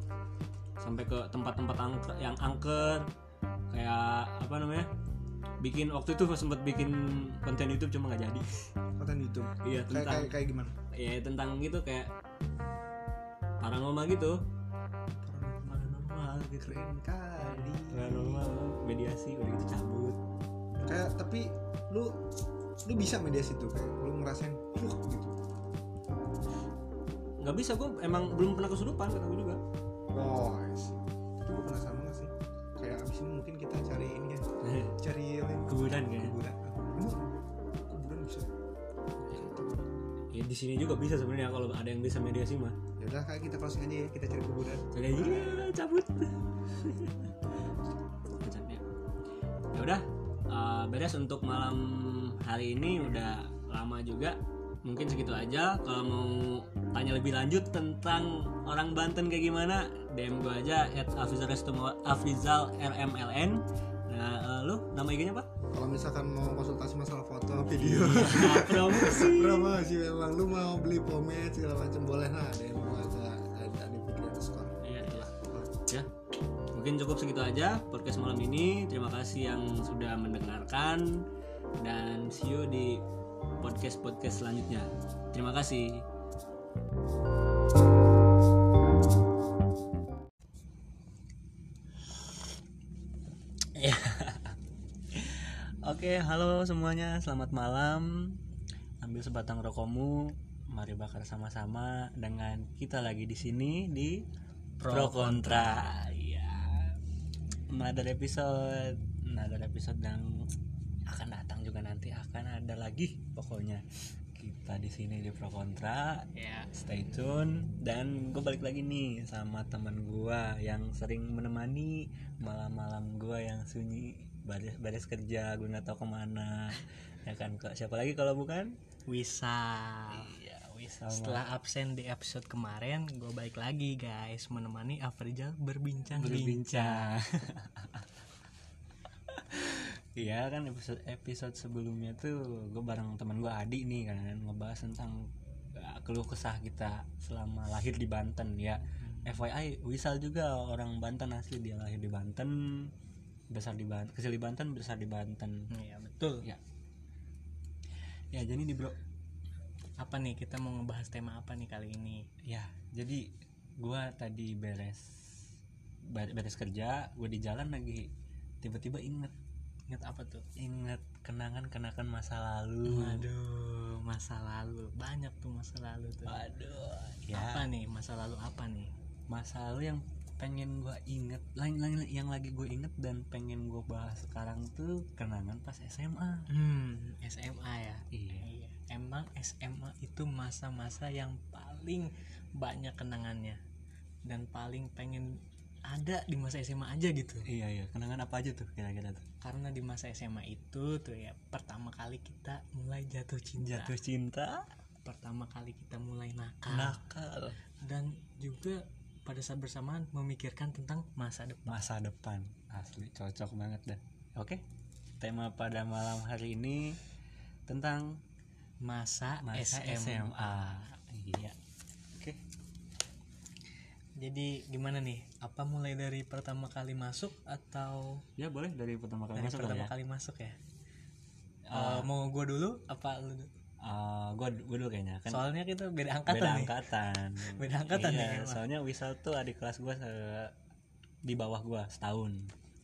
sampai ke tempat-tempat angker yang angker. Kayak apa namanya bikin waktu itu sempet bikin konten YouTube cuma nggak jadi. Konten YouTube? Iya kayak tentang kayak kayak gimana? Ya tentang gitu kayak gitu paranormal gitu keren kali. Paranormal mediasi udah gitu cabut. Kayak tapi lu lu bisa mediasi tuh kayak lu ngerasain "Wah," gitu. Nggak bisa gue emang belum pernah kesurupan kata gue juga. Oh I see. itu gue penasaran banget sih. Kayak abis ini mungkin kita cari ini ya *laughs* cari kuburan emang kuburan ya di sini juga bisa sebenarnya kalau ada yang bisa mediasi mah ya udah kayak kita closing aja ya kita cari kuburan. Jadi iya cabut. Macamnya. ya udah eh, beres untuk malam hari ini udah lama juga. Mungkin segitu aja. Kalau mau tanya lebih lanjut tentang orang Banten kayak gimana DM gue aja at Afrizal RMLN nah eh, lu nama IG-nya apa? Kalau misalkan mau konsultasi masalah foto video. Nah, promosi promosi memang lu mau beli pomade segala macam boleh lah. Ada yang mau ada ada di pikiran skor Iya, iya. ya. Mungkin cukup segitu aja podcast malam ini. Terima kasih yang sudah mendengarkan. Dan see you di podcast podcast selanjutnya. Terima kasih. Ya. Oke, halo semuanya, selamat malam. Ambil sebatang rokokmu, mari bakar sama-sama dengan kita lagi di sini di Pro Kontra. Iya. Another episode, another episode yang akan datang juga nanti. Akan ada lagi pokoknya. Kita di sini di Pro Kontra, ya stay tune. Dan gue balik lagi nih sama teman gua yang sering menemani malam-malam gua yang sunyi baris baris kerja gue nggak tahu ke mana ya kan kok siapa lagi kalau bukan? Wisal. iya Wisal Setelah absen di episode kemarin, gue balik lagi guys menemani Afrizal berbincang. berbincang. *laughs* Iya kan episode episode sebelumnya tuh gue bareng teman gue Adi nih kan ngebahas tentang uh, keluh kesah kita selama lahir di Banten ya. FYI Wisal juga orang Banten asli dia lahir di Banten besar di Banten kecil di Banten besar di Banten Iya betul. ya ya jadi di bro Apa nih kita mau ngebahas tema apa nih kali ini? ya jadi gua tadi beres ber- beres kerja gue di jalan lagi tiba-tiba inget Ingat apa tuh? inget kenangan kenangan masa lalu Waduh, masa lalu. Banyak tuh masa lalu tuh. Waduh, ya Apa nih? Masa lalu apa nih? masa lalu yang pengen gue inget lain lain yang lagi gue inget dan pengen gue bahas sekarang tuh kenangan pas SMA hmm SMA ya? Iya. Iya, emang SMA itu masa-masa yang paling banyak kenangannya dan paling pengen ada di masa SMA aja gitu. iya iya. Kenangan apa aja tuh kira-kira tuh? Karena di masa SMA itu tuh ya pertama kali kita mulai jatuh cinta. jatuh cinta? Pertama kali kita mulai nakal. Nakal. Dan juga pada saat bersamaan memikirkan tentang masa depan. masa depan asli cocok banget dah oke tema pada malam hari ini tentang Masa, masa SMA. SMA iya oke Jadi gimana nih? Apa mulai dari pertama kali masuk atau ya boleh dari pertama kali dari masuk pertama kali ya kali masuk ya? Ah. Eh, mau gue dulu apa lu? Dulu? Eh, gua gua dulu kayaknya kan Soalnya kita beda angkatan beda nih. angkatan *laughs* Beda angkatan iya, emang. soalnya Wisal tuh adik kelas gua se- di bawah gua setahun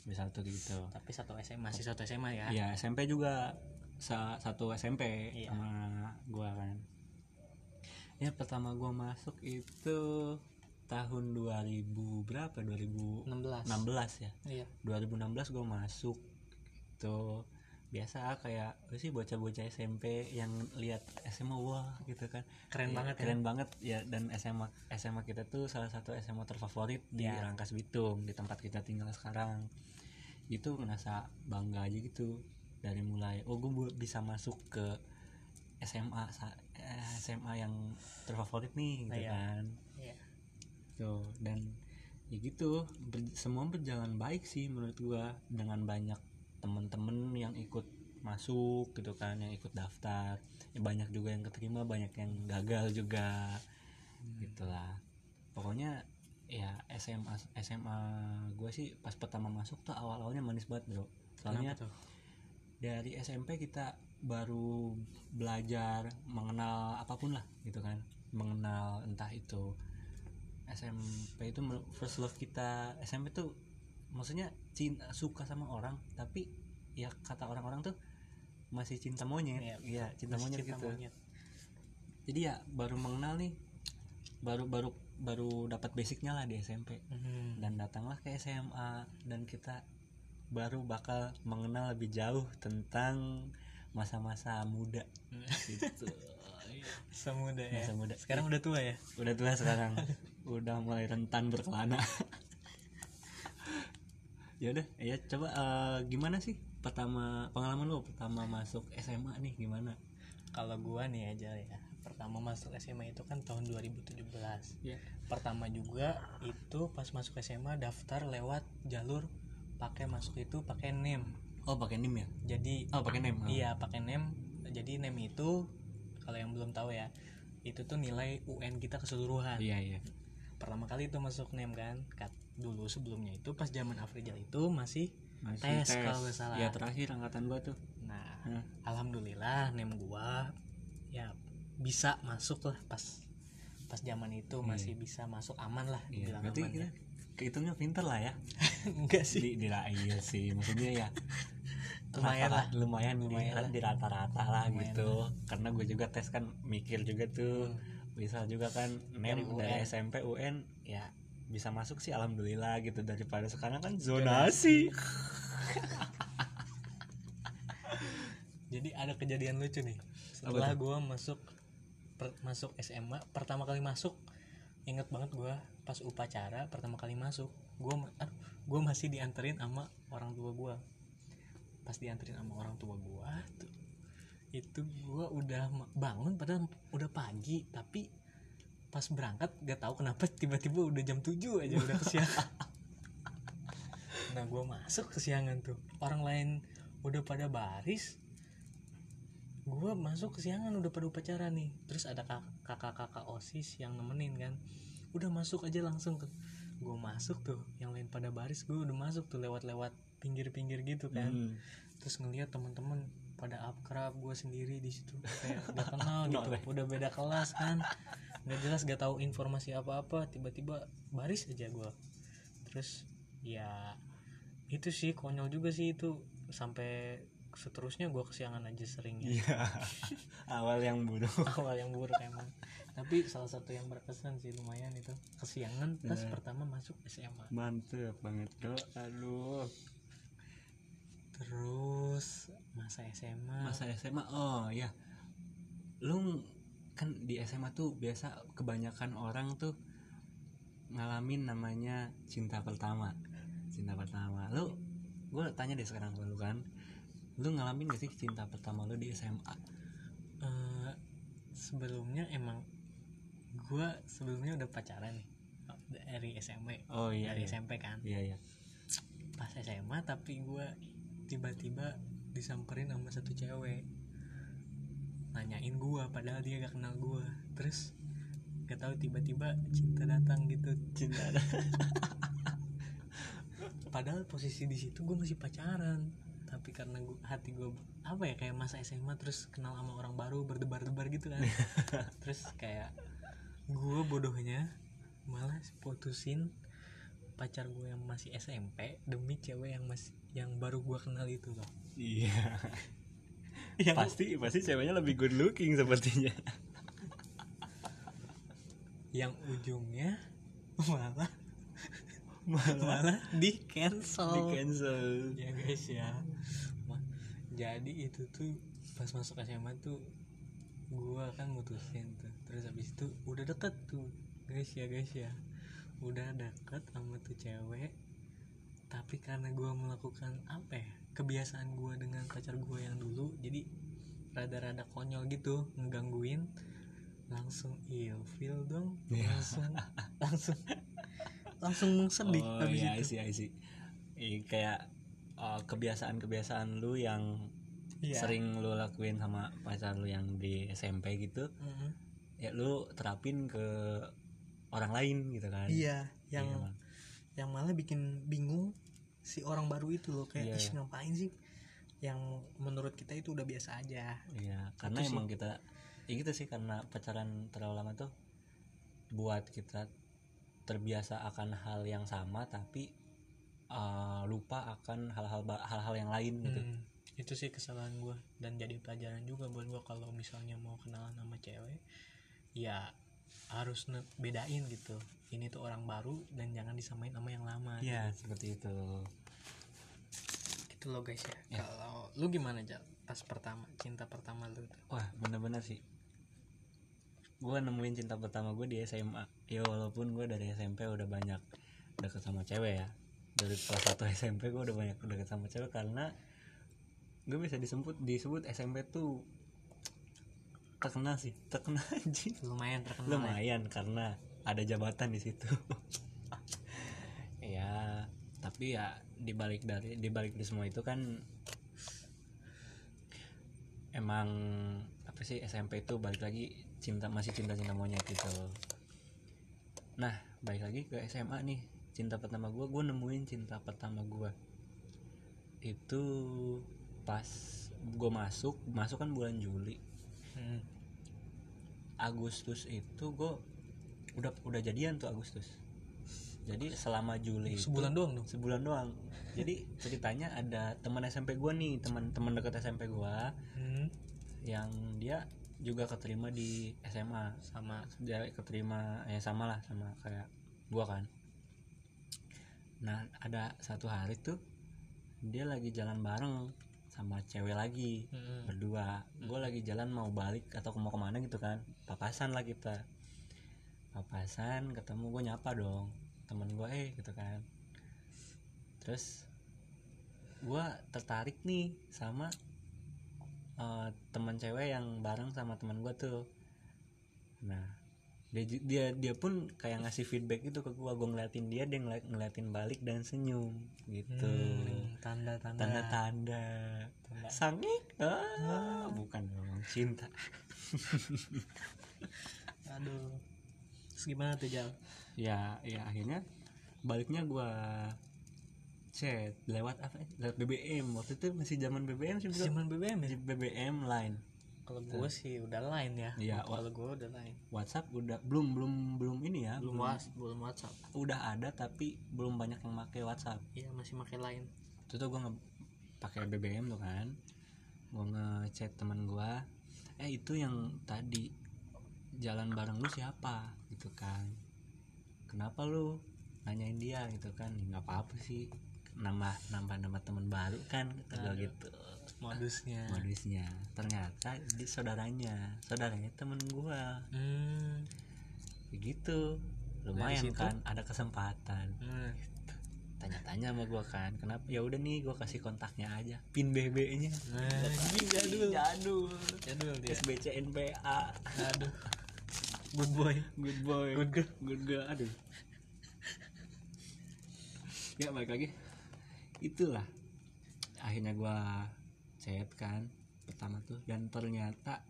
Wisal tuh gitu Tapi satu SMA masih satu SMA ya. Iya SMP juga sa- satu SMP Iya. sama gua kan ya pertama gua masuk itu tahun 2000 berapa 2016 16. ya Iya. 2016 gue masuk itu biasa kayak apa sih bocah-bocah SMP yang lihat SMA wah gitu kan Keren Ya, banget ya. keren banget ya dan SMA SMA kita tuh salah satu SMA terfavorit di Ya. Rangkas Bitung di tempat kita tinggal sekarang itu ngerasa bangga aja gitu dari mulai oh gue bisa masuk ke SMA sa- eh, SMA yang terfavorit nih gitu Iya. kan Iya. tuh dan ya gitu ber- semua berjalan baik sih menurut gua dengan banyak temen-temen yang ikut masuk gitu kan yang ikut daftar. Ya banyak juga yang keterima banyak yang gagal juga. Gitulah. Pokoknya ya SMA SMA gue sih pas pertama masuk tuh awal awalnya manis banget bro. Soalnya dari SMP kita baru belajar mengenal apa pun lah gitu kan. Mengenal entah itu SMP itu first love kita. SMP tuh maksudnya cinta suka sama orang tapi ya kata orang-orang tuh masih cinta monyet Iya, iya cinta Masih monyet cinta gitu monyet. jadi ya baru mengenal nih baru baru baru dapat basicnya lah di SMP Mhm. dan datanglah ke SMA dan kita baru bakal mengenal lebih jauh tentang masa-masa muda *laughs* gitu Masa muda ya. masa muda Sekarang udah tua ya. udah tua sekarang udah mulai rentan berkelana *laughs* ya udah ya coba eh, gimana sih pertama pengalaman lo pertama masuk SMA nih gimana Kalau gua nih aja ya. Pertama masuk SMA itu kan tahun 2017. ya Pertama juga itu pas masuk SMA daftar lewat jalur pakai masuk itu pakai NEM. oh pakai nim ya Jadi oh pakai oh. Iya pakai NEM. Jadi NEM itu kalau yang belum tahu ya, itu tuh nilai UN kita keseluruhan. iya iya Pertama kali itu masuk NEM kan. Dulu sebelumnya itu pas zaman Afrizal itu masih Masih Tes, kalau nggak salah. ya terakhir angkatan gua tuh. Nah Hah. alhamdulillah NEM gua ya bisa masuk lah pas pas zaman itu masih bisa masuk aman lah iya berarti aman kita ya. kehitungnya pinter lah ya. *laughs* Enggak sih. Di, di iya sih maksudnya ya *laughs* Lumayan rata- lumayan Lumayan lumayan lah. di rata-rata lah Lumayan gitu. karena gue juga tes kan mikir juga tuh. Bisa juga kan nem Dari dari. SMP UN ya bisa masuk sih alhamdulillah gitu daripada sekarang kan zonasi. *laughs* jadi ada kejadian lucu nih. Setelah gua masuk per- masuk SMA pertama kali masuk inget banget gua pas upacara pertama kali masuk aduh, gua masih dianterin sama orang tua gua. Pas dianterin sama orang tua gua tuh itu gua udah bangun padahal udah pagi tapi pas berangkat gak tahu kenapa tiba-tiba udah jam 7 aja udah kesiangan. *laughs* Nah gua masuk kesiangan tuh. Orang lain udah pada baris. Gua masuk kesiangan udah pada upacara nih. Terus ada kak- kakak-kakak osis yang nemenin kan. Udah masuk aja langsung tuh. Gue masuk tuh yang lain pada baris gue udah masuk tuh lewat-lewat pinggir-pinggir gitu kan. Hmm. terus ngeliat teman-teman pada akrab gue sendiri di situ. Kayak *laughs* gak kenal gitu. Noleh. udah beda kelas kan. Nggak jelas gak tahu informasi apa-apa. Tiba-tiba baris aja gue terus ya itu sih konyol juga sih itu. Sampai seterusnya gue kesiangan aja sering ya. iya. *laughs* Awal yang buruk. Awal yang buruk emang. Tapi salah satu yang berkesan sih lumayan itu. Kesiangan pas Iya. pertama masuk SMA mantep banget. Bro aduh terus masa SMA masa SMA oh ya lu kan di SMA tuh biasa kebanyakan orang tuh ngalamin namanya cinta pertama. Cinta pertama. Lu gue tanya deh sekarang lu kan. Lu ngalamin gak sih cinta pertama lu di SMA Eh, sebelumnya emang gue sebelumnya udah pacaran nih dari SMP oh iya dari iya. SMP kan. Iya iya. Pas SMA tapi gue tiba-tiba disamperin sama satu cewek. Nanyain gue padahal dia gak kenal gue terus gak tahu tiba-tiba cinta datang gitu. Cinta *laughs* padahal posisi di situ gue masih pacaran. Tapi karena gua, hati gue apa ya kayak masa SMA terus kenal sama orang baru berdebar-debar gitu kan. *laughs* Terus kayak gue bodohnya malah putusin pacar gue yang masih SMP demi cewek yang masih yang baru gue kenal itu loh iya. *laughs* Yang pasti pasti ceweknya lebih good looking sepertinya. Yang ujungnya *laughs* malah malah di cancel. di cancel. Ya guys ya. Jadi itu tuh pas masuk SMA tuh gua kan mutusin tuh. Terus habis itu udah deket tuh guys ya guys ya. Udah deket sama tuh cewek tapi karena gua melakukan apa ya kebiasaan gua dengan pacar gua yang dulu jadi rada-rada konyol gitu ngegangguin langsung ilfil dong Iya. langsung langsung langsung sedih oh habis iya I itu see, I see. Ih, kayak uh, kebiasaan-kebiasaan lu yang Iya. sering lu lakuin sama pacar lu yang di SMP gitu Mhm. ya lu terapin ke orang lain gitu kan Iya, yang Iya, Bang. Yang malah bikin bingung si orang baru itu loh kayak Iya, "Ih, iya. ngapain sih? Yang menurut kita itu udah biasa aja. iya karena Itu sih. emang kita ya gitu sih karena pacaran terlalu lama tuh buat kita terbiasa akan hal yang sama tapi uh, lupa akan hal-hal hal-hal yang lain gitu Hmm, itu sih kesalahan gue dan jadi pelajaran juga buat gue kalau misalnya mau kenalan sama cewek ya harus bedain gitu ini tuh orang baru dan jangan disamain sama yang lama Iya seperti itu. Gitu loh guys ya, Ya. kalau lu gimana Jal? Pas pertama cinta pertama lu tuh Wah bener-bener sih. Gue nemuin cinta pertama gue di SMA Ya walaupun gue dari SMP udah banyak deket sama cewek ya. Dari kelas 1 SMP gue udah banyak deket sama cewek Karena gue bisa disebut disebut SMP tuh terkenal sih. Terkenal *laughs* anjing. Lumayan terkenal ya. lumayan karena ada jabatan di situ. Ya tapi ya dibalik dari dibalik di semua itu kan emang apa sih SMP itu balik lagi cinta masih cinta cinta monyet gitu nah balik lagi ke SMA nih cinta pertama gue gue nemuin cinta pertama gue itu pas gue masuk masuk kan bulan Juli. Hmm. Agustus itu gue udah udah jadian tuh Agustus. Jadi selama Juli itu- sebulan doang dong? Sebulan doang. Jadi ceritanya ada teman SMP gue nih teman teman dekat SMP gue Hmm. yang dia juga keterima di SMA sama dia keterima ya sama lah sama kayak gua kan. Nah ada satu hari tuh dia lagi jalan bareng sama cewek lagi Hmm. berdua. Gue lagi jalan mau balik atau mau ke mana gitu kan. Papasan lah kita papasan ketemu gue nyapa dong. Temen gue eh gitu kan. Terus gue tertarik nih sama eh, teman cewek yang bareng sama teman gue tuh. Nah dia dia dia pun kayak ngasih feedback gitu ke gue gue ngeliatin dia dia ngeliat, ngeliatin balik dan senyum gitu. Hmm, tanda-tanda. Tanda-tanda. Tanda. sangik ah, bukan dong cinta. *laughs* Aduh Terus gimana tuh Jal? Ya ya akhirnya baliknya gua chat lewat apa ya? lewat BBM waktu itu masih zaman BBM sih bro. zaman BBM ya? Masih BBM line. Kalau gue sih udah lain ya. Iya, kalau gue udah lain WhatsApp udah belum belum belum ini ya belum was belum WhatsApp. Udah ada tapi belum banyak yang pakai WhatsApp. Iya masih pakai lain itu tuh gua nge pakai BBM tuh kan. Gue ngechat teman gue eh itu yang tadi jalan bareng lu siapa gitu kan. Kenapa lu nanyain dia gitu kan. "Ya, nggak apa-apa sih nambah nambah nambah teman baru kan kata gua Aduh. gitu. modusnya. Modusnya. Ternyata di saudaranya. Saudaranya temen gua. Hmm. gitu lumayan kan ada kesempatan. Nah, tanya-tanya sama gua kan kenapa? Ya udah nih gua kasih kontaknya aja pin BB nya nah jadul. Jadul. Jadul dia. SBC NPA aduh good boy. Good boy. Good girl. Good girl aduh. Ya balik lagi. Itulah akhirnya gua chat kan pertama tuh dan ternyata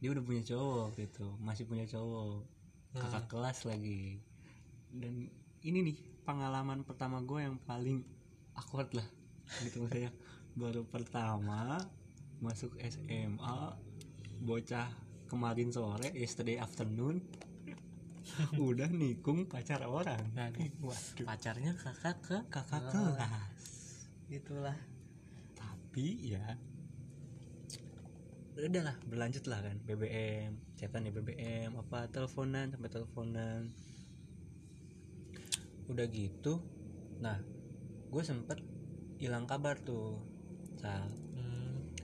dia udah punya cowok gitu masih punya cowok kakak kelas lagi. Dan ini nih pengalaman pertama gue yang paling awkward lah gitu maksudnya. Baru pertama masuk SMA bocah kemarin sore yesterday afternoon. *laughs* Udah nikung pacar orang. Nah waduh. Pacarnya kakak ke? Kakak Ah. kelas. itulah. Tapi ya. Udah lah berlanjut lah kan. BBM chatan di BBM apa teleponan sampai teleponan. Udah gitu nah gue sempet hilang kabar tuh Sal. hmm.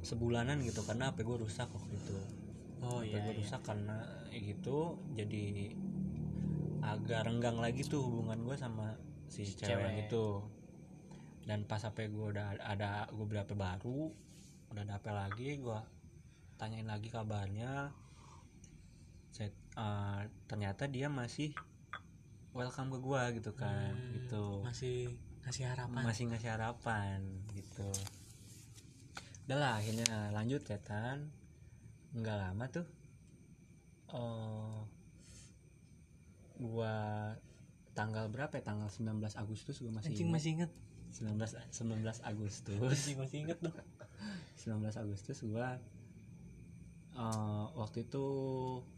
sebulanan gitu karena HP gue rusak waktu itu oh iya, gue iya. rusak karena ya gitu jadi agak renggang lagi tuh hubungan gue sama si cewek, cewek. itu. Dan pas HP gue udah ada gue beli HP baru udah ada HP lagi gue tanyain lagi kabarnya. Saya eh, ternyata dia masih welcome ke gue gitu kan Hmm, gitu. masih ngasih harapan. Masih ngasih harapan gitu. Udah lah akhirnya lanjut chatan nggak lama tuh eh gua tanggal berapa ya? Tanggal 19 Agustus gua masih anjing ingat. masih inget 19 19 Agustus. Anjing masih inget dong. *laughs* 19 Agustus gua eh, waktu itu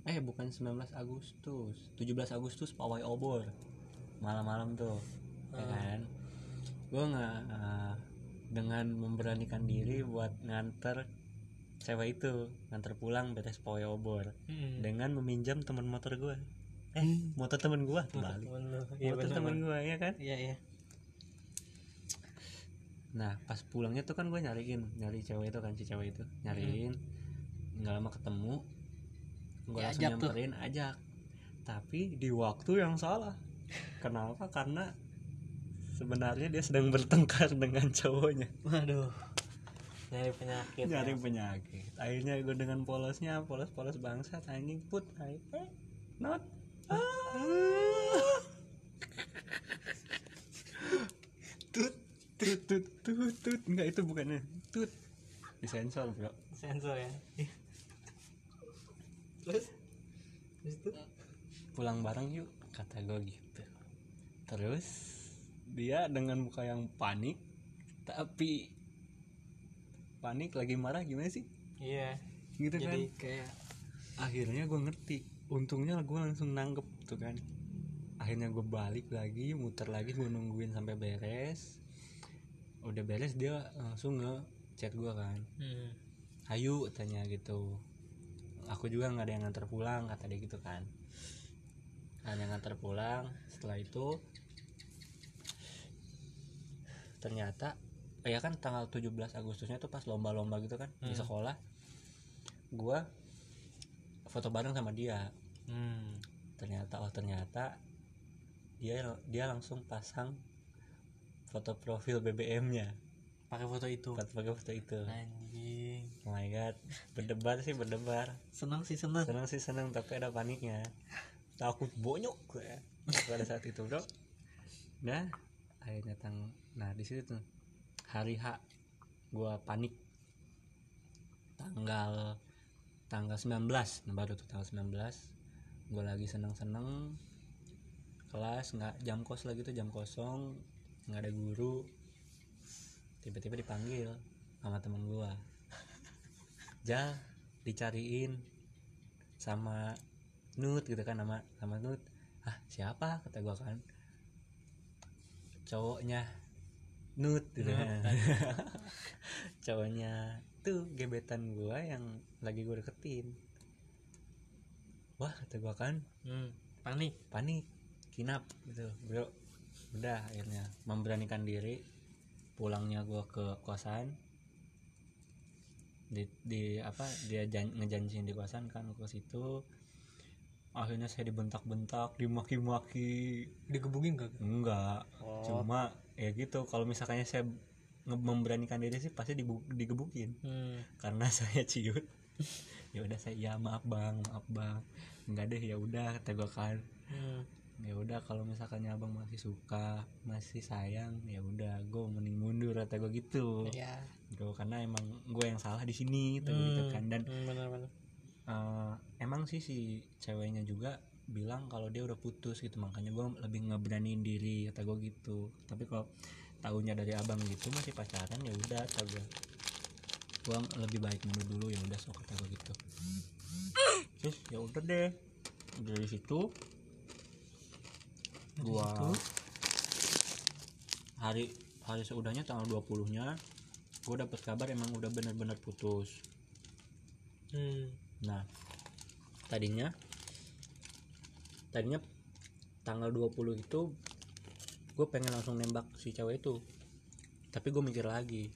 eh bukan 19 Agustus 17 Agustus pawai obor. Malam-malam tuh ya Hmm. kan? Gua nggak eh, dengan memberanikan diri buat nganter cewek itu nganter pulang beres pawai obor. Hmm. dengan meminjam teman motor gua. Eh motor temen gua balik Temen lu. iya motor temen bener. gua ya kan? Iya iya. Nah pas pulangnya tuh kan gue nyariin nyari cewek itu kan si cewek itu. Nyariin. Nggak lama ketemu gue langsung Diajak tuh. nyamperin ajak. Tapi di waktu yang salah. Kenapa? Karena sebenarnya dia sedang bertengkar dengan cowoknya. Waduh nyari penyakit nyari ya. penyakit. akhirnya gue dengan polosnya polos polos bangsa anjing put eh, not. Ah. tut tut tut tut tut. Enggak itu bukannya. Tut. Disensor bro. Sensor ya. Terus? Terus itu? Pulang bareng yuk kata gue gitu. Terus dia dengan muka yang panik tapi panik lagi marah gimana sih? Iya. Gitu jadi kan. kayak akhirnya gue ngerti. Untungnya gue langsung nanggep tuh kan. Akhirnya gue balik lagi muter lagi gue nungguin sampai beres. Udah beres dia langsung nge chat gue kan. Hmm. ayo tanya gitu. Aku juga nggak ada yang nganter pulang kata dia gitu kan. Hanya nganter pulang. Setelah itu ternyata ya kan tanggal 17 Agustusnya tuh pas lomba-lomba gitu kan di Hmm. sekolah. Gua foto bareng sama dia. Hmm. ternyata oh ternyata dia dia langsung pasang foto profil BBM-nya pakai foto itu? Pakai foto itu. Anjing. Oh my god berdebar sih berdebar. Senang sih senang senang sih senang tapi ada paniknya. Takut bonyok gue pada saat itu bro. Nah akhirnya tang nah di situ tuh hari H gua panik. Tanggal tanggal 19 nah baru tuh tanggal 19 gue lagi seneng seneng kelas nggak jam kos lagi tuh jam kosong nggak ada guru. Tiba-tiba dipanggil sama temen gua. Jal dicariin sama Nut gitu kan nama sama Nut. Ah siapa? kata gua kan. Cowoknya nut gitu. Kan. *laughs* cowoknya tuh gebetan gua yang lagi gue deketin. Wah kata gua kan hmm, panik. panik kinap gitu bro. Udah akhirnya memberanikan diri. Pulangnya gua ke kosan. Di, di apa dia jan, ngejanjiin di kosan kan ke situ akhirnya saya dibentak-bentak dimaki-maki. Digebukin gak enggak. Oh. Cuma ya gitu. Kalau misalkannya saya memberanikan diri sih pasti digebukin. Hmm, karena *laughs* saya ciut. Ya udah saya ya maaf bang maaf bang. Enggak deh ya udah kata gua kan. Hmm. ya udah kalau misalkannya abang masih suka masih sayang ya udah gue mending mundur kata gue gitu. Ya gitu karena emang gue yang salah di sini kata gua gitu kan. Dan hmm, benar-benar eh, emang sih si ceweknya juga bilang kalau dia udah putus gitu. Makanya gue lebih ngeberaniin diri kata gue gitu. Tapi kalau tahunya dari abang gitu masih pacaran ya udah kata gue gue lebih baik mundur dulu ya udah sok kata gue gitu. Terus ya udah deh. Dari situ gua hari hari seudahnya tanggal 20 nya gue dapet kabar emang udah bener-bener putus. Hmm. Nah, tadinya tadinya tanggal 20 itu gue pengen langsung nembak si cewek itu. Tapi gue mikir lagi.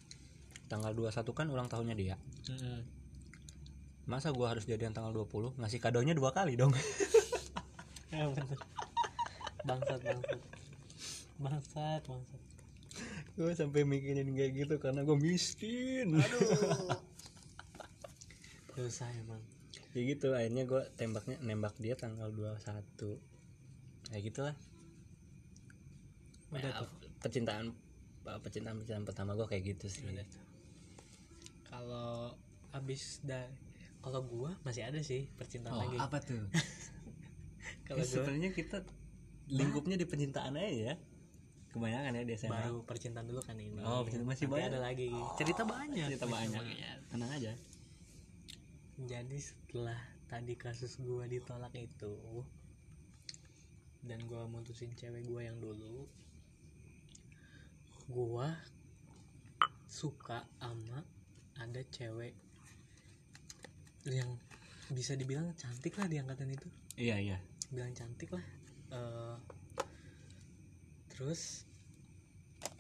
Tanggal 21 kan ulang tahunnya dia. Hmm. Masa gue harus jadian tanggal 20 ngasih kadonya dua kali dong. *laughs* ya bangsat bangsat bangsat bangsat gue sampai mikirin kayak gitu karena gue miskin. Dosa emang. Ya gitu akhirnya gue tembaknya nembak dia tanggal 21 kayak gitulah. Udah tuh. percintaan percintaan percintaan pertama gue kayak gitu sih. Kalau abis dari kalau gua masih ada sih percintaan lagi. Oh, apa tuh? *laughs* Kalau Ya, gua sebenarnya kita lingkupnya di percintaan aja ya. Kebanyakan ya di SMA baru percintaan dulu kan ini. Oh, percintaan masih Nanti banyak. ada lagi. Cerita banyak. cerita banyak. ya tenang aja jadi setelah tadi kasus gua ditolak itu dan gua mutusin cewek gua yang dulu gua suka sama ada cewek yang bisa dibilang cantik lah di angkatan itu. Iya iya. Bilang cantik lah Eh, terus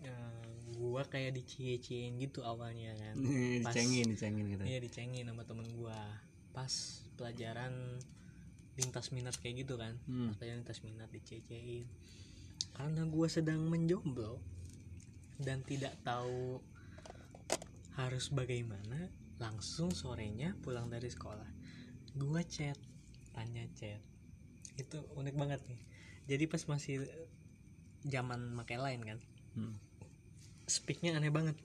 eh, gua kayak dicie-ciein gitu awalnya kan. Pas- dicengin dicengin gitu. Iya dicengin sama temen gua. Pas pelajaran lintas minat kayak gitu kan. Hmm. pas pelajaran lintas minat dicecein karena gua sedang menjomblo dan tidak tahu harus bagaimana langsung sorenya pulang dari sekolah. Gua chat tanya chat. Itu unik banget nih. Jadi pas masih zaman makai line kan Hmm. Speaknya aneh banget.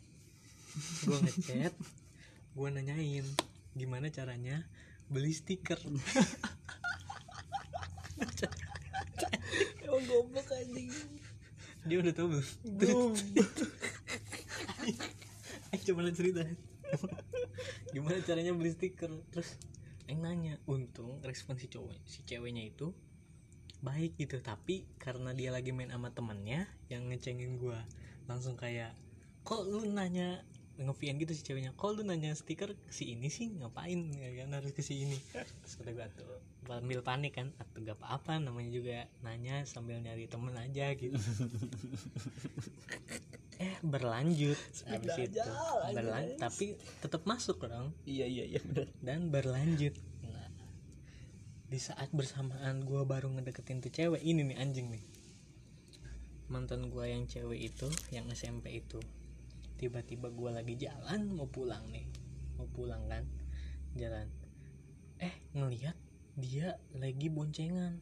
Gue ngechat gue nanyain gimana caranya beli stiker? Emang goblok anjing. Dia udah tahu belum? Eh *laughs* coba lihat cerita. Gimana caranya beli stiker? Terus Aing nanya untung respon si cowok si ceweknya itu baik gitu tapi karena dia lagi main sama temennya yang ngecengin gua langsung kayak kok lu nanya ngevian gitu si ceweknya? Kok lu nanya stiker si ini sih? Ngapain? Ya kan harus ke si ini terus kata gua tuh sambil panik kan atau gak apa-apa. Namanya juga nanya sambil nyari temen aja gitu. Eh *laughs* berlanjut habis itu. berlanjut tapi tetap masuk dong iya iya iya benar dan berlanjut. Nah, di saat bersamaan gua baru ngedeketin tuh cewek ini nih anjing nih mantan gua yang cewek itu yang SMP itu tiba-tiba gua lagi jalan mau pulang nih. Mau pulang kan jalan. Eh ngelihat dia lagi boncengan.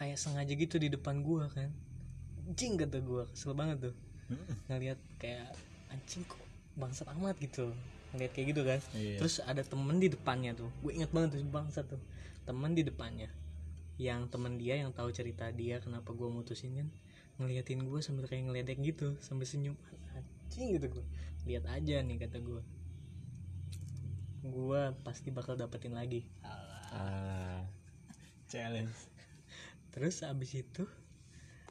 Kayak sengaja gitu di depan gua kan. Anjing kata gua. Kesel banget tuh. Ngelihat kayak anjing kok bangsat amat gitu. Ngelihat kayak gitu kan. Iya. terus ada temen di depannya tuh. Gue inget banget tuh bangsa tuh. Temen di depannya. Yang temen dia yang tahu cerita dia kenapa gue mutusin kan ngeliatin gue sambil kayak ngeledek gitu sambil senyum. Anjing gitu gue lihat aja nih kata gue gue pasti bakal dapetin lagi. Ah challenge. Terus abis itu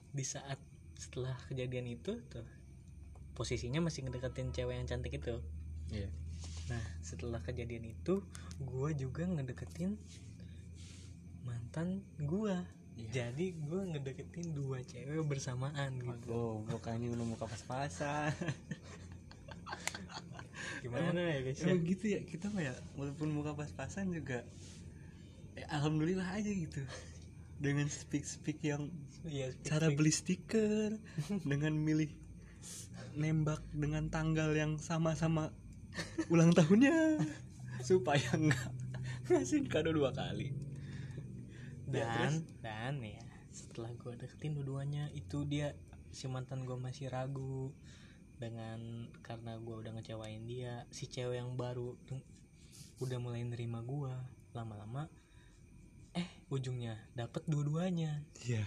di saat setelah kejadian itu tuh posisinya masih ngedeketin cewek yang cantik itu. Iya. nah setelah kejadian itu gue juga ngedeketin mantan gue Iya. jadi gue ngedeketin dua cewek bersamaan gitu Oh, bukannya udah muka pas-pasan. *laughs* gimana ya guys ya? Emang gitu ya kita mah ya walaupun muka pas-pasan juga ya, alhamdulillah aja gitu dengan speak speak yang Iya, speak- cara beli stiker dengan milih nembak dengan tanggal yang sama-sama ulang tahunnya *laughs* supaya nggak ngasih kado dua kali Ya, dan dan ya setelah gue deketin dua-duanya itu dia si mantan gue masih ragu dengan karena gue udah ngecewain dia si cewek yang baru udah mulai nerima gue lama-lama eh ujungnya dapet dua-duanya. Iya.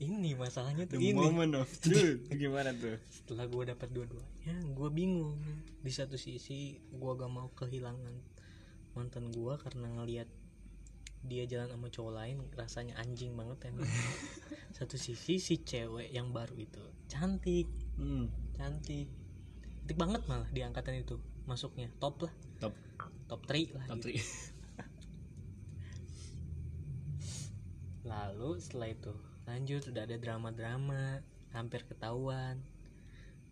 Ini masalahnya the tuh ini. moment of *laughs* truth. Gimana tuh? Setelah gue dapet dua-duanya gue bingung. Di satu sisi gue gak mau kehilangan mantan gue karena ngelihat dia jalan sama cowok lain rasanya anjing banget emang. *laughs* Satu sisi si cewek yang baru itu cantik. Hmm, cantik. Cantik banget malah di angkatan itu masuknya. Top lah. Top. Top 3 lah top gitu. three. *laughs* lalu setelah itu lanjut udah ada drama-drama hampir ketahuan.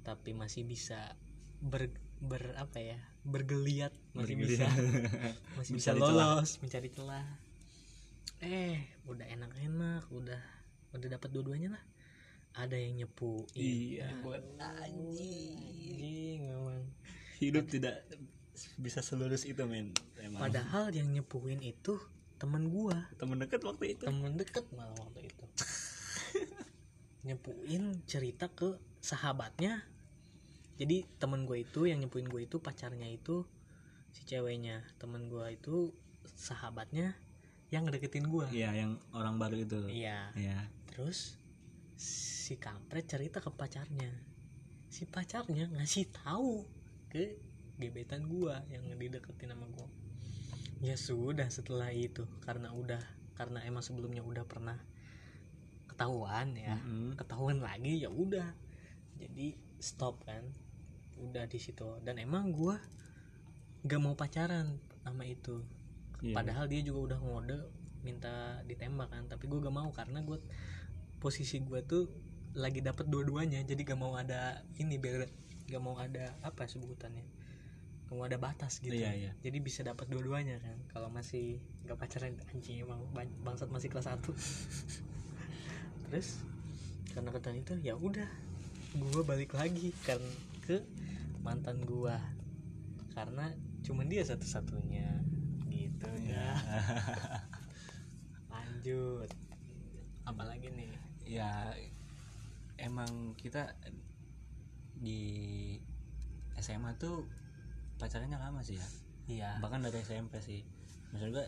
Tapi masih bisa ber, ber apa ya bergeliat. Masih bisa. *laughs* Masih bisa celah. lolos mencari celah udah udah dapat dua-duanya lah. Ada yang nyepu. Iya. Buat anjing. Memang. Hidup tidak bisa selurus itu men. Emang. Padahal yang nyepuin itu teman gua. Temen deket waktu itu. Temen deket malah waktu itu. *laughs* Nyepuin cerita ke sahabatnya. Jadi temen gue itu yang nyepuin gue itu pacarnya itu si ceweknya. Temen gue itu sahabatnya yang ngedeketin gue iya yang orang baru itu. Iya. Iya. Terus si kampret cerita ke pacarnya. Si pacarnya ngasih tahu ke gebetan gua yang dideketin sama gua. Ya sudah setelah itu karena udah karena emang sebelumnya udah pernah ketahuan ya Mm-mm. ketahuan lagi ya udah. Jadi stop kan. Udah di situ. Dan emang gua gak mau pacaran sama itu Iya. padahal dia juga udah ngode minta ditembak kan tapi gue gak mau karena gue posisi gue tuh lagi dapet dua-duanya jadi gak mau ada ini biar gak mau ada apa sebutannya gak mau ada batas gitu Iya, iya. jadi bisa dapat dua-duanya kan kalau masih gak pacaran anjing emang ban- bangsat masih kelas 1 *laughs* terus karena kata itu ya udah gue balik lagi kan ke mantan gue karena cuman dia satu-satunya gitu ya *laughs* lanjut. Apalagi nih? Ya emang kita di SMA tuh pacarannya lama sih ya. Iya. Bahkan dari SMP sih. Maksud gue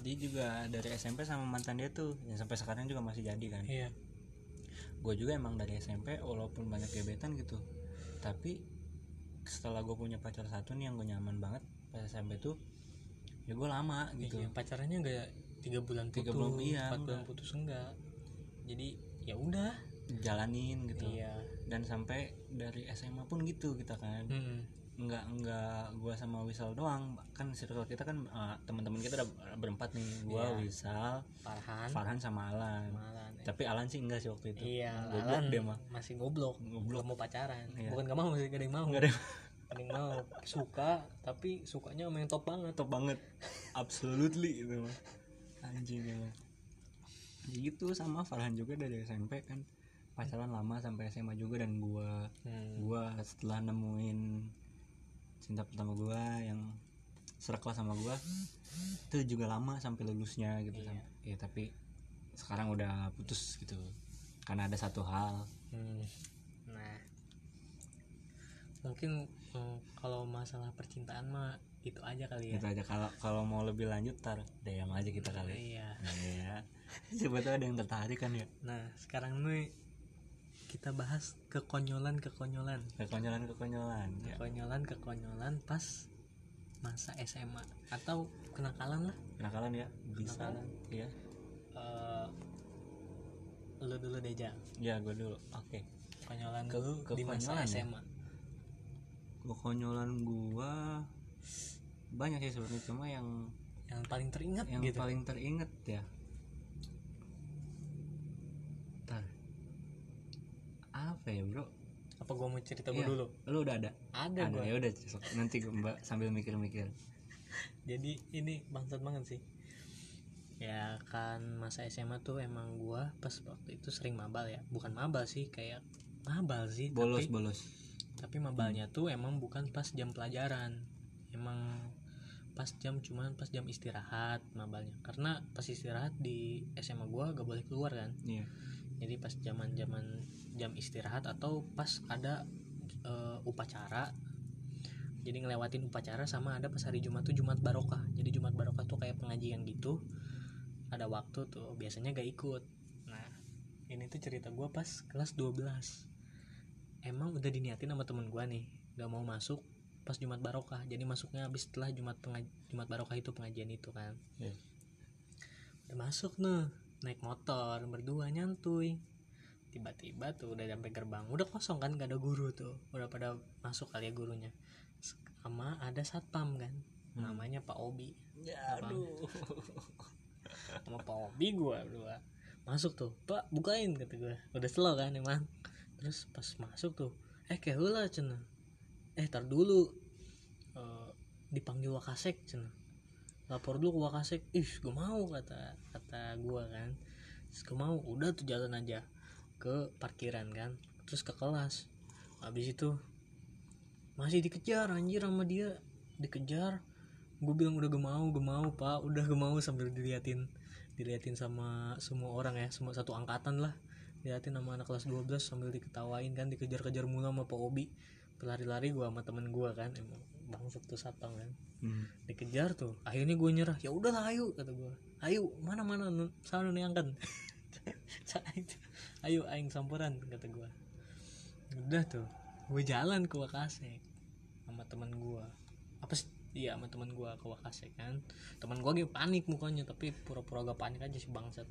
dia juga dari SMP sama mantan dia tuh yang sampai sekarang juga masih jadi kan. Iya. Gue juga emang dari SMP walaupun banyak gebetan gitu. Tapi setelah gue punya pacar satu nih yang gue nyaman banget pas SMP tuh ya gue lama gitu Iya, pacarannya enggak tiga bulan Tiga bulan, iya, empat bulan enggak. putus enggak. Jadi ya udah. jalanin gitu Iya. dan sampai dari SMA pun gitu kita kan Mm-mm. nggak nggak gua sama Wisal doang kan circle kita kan eh, teman-teman kita udah berempat nih gua Iya. Wisal Farhan, Farhan sama Alan Malan. tapi Alan sih enggak sih waktu itu Iya, goblok Alan dia mah masih goblok, Goblok. Gak mau pacaran. Iya. Bukan gak mau, masih gak ada yang mau. Gak ada yang mau. Suka, tapi sukanya sama yang top banget. top banget absolutely itu mah anjing Ya gitu sama Farhan juga dari SMP kan pacaran lama sampai SMA juga dan gua Hmm. gua setelah nemuin cinta pertama gua yang sekelas sama gua itu juga lama sampai lulusnya gitu Iya. ya tapi sekarang udah putus gitu karena ada satu hal Hmm. Nah, mungkin hmm, kalau masalah percintaan mah itu aja kali ya. gitu aja. Kalau kalau mau lebih lanjut tar DM aja kita kali. Iya. ya siapa tahu ada yang tertarik kan ya? Nah, sekarang nih kita bahas kekonyolan kekonyolan. Kekonyolan kekonyolan ya. Kekonyolan kekonyolan pas masa SMA atau kenakalan lah. Kenakalan ya? Bisa. Kenakalan. ya Eh lu dulu deh Jang ya gue dulu. Oke. Kekonyolan Ke- lu di masa kekonyolan ya? Kekonyolan gua banyak sih sebenarnya cuma yang yang paling teringat yang gitu. paling teringat ya. Ntar. apa ya bro? Apa gua mau cerita Iya, gua dulu? lu udah ada? Ada ada ya udah nanti gua mbak sambil mikir-mikir. *laughs* Jadi ini bangsat banget sih. Ya kan masa SMA tuh emang gua pas waktu itu sering mabal ya. Bukan mabal sih kayak mabal sih bolos tapi bolos tapi mabalnya tuh emang bukan pas jam pelajaran. Emang pas jam cuman pas jam istirahat mabalnya karena pas istirahat di SMA gua gak boleh keluar kan. Iya. Jadi pas zaman zaman jam istirahat atau pas ada eh, upacara. Jadi ngelewatin upacara sama ada pas hari Jumat tuh Jumat Barokah. Jadi Jumat Barokah tuh kayak pengajian gitu. Ada waktu tuh biasanya gak ikut. Nah ini tuh cerita gua pas kelas 12 emang udah diniatin sama temen gua nih gak mau masuk pas Jumat Barokah. Jadi masuknya habis setelah Jumat pengaj- Jumat Barokah itu pengajian itu kan. Iya. udah masuk nih naik motor berdua nyantuy. Tiba-tiba tuh udah sampai gerbang udah kosong kan gak ada guru tuh. Udah pada masuk kali ya gurunya. Sama ada satpam kan namanya Pak Obi. Aduh. Sama Pak Obi gua berdua. Masuk tuh Pak bukain kata gua. Udah slow kan emang terus pas masuk tuh eh kayak hula cina. Eh tar dulu. Eh, dipanggil Wakasek cina. Lapor dulu ke Wakasek. Ih gue mau kata kata gua kan. Terus gue mau. Udah tuh jalan aja ke parkiran kan terus ke kelas. Habis itu masih dikejar anjir sama dia. Dikejar. Gue bilang udah gak mau gak mau pak. Udah gak mau sambil diliatin diliatin sama semua orang ya semua satu angkatan lah diliatin sama anak kelas 12 sambil diketawain kan dikejar-kejar mula sama Pak Obi. Pelari-lari gua sama temen gua kan emang bangsat tuh satpam kan. Hmm. dikejar tuh akhirnya gue nyerah. Ya udahlah ayo kata gue ayo mana mana sana nih angkat. *laughs* Ayo aing sampuran kata gue udah tuh gue jalan ke Wakasek sama teman gue apa sih? Iya sama teman gue ke Wakasek kan. Teman gue lagi panik mukanya tapi pura-pura gak panik aja sih bangsat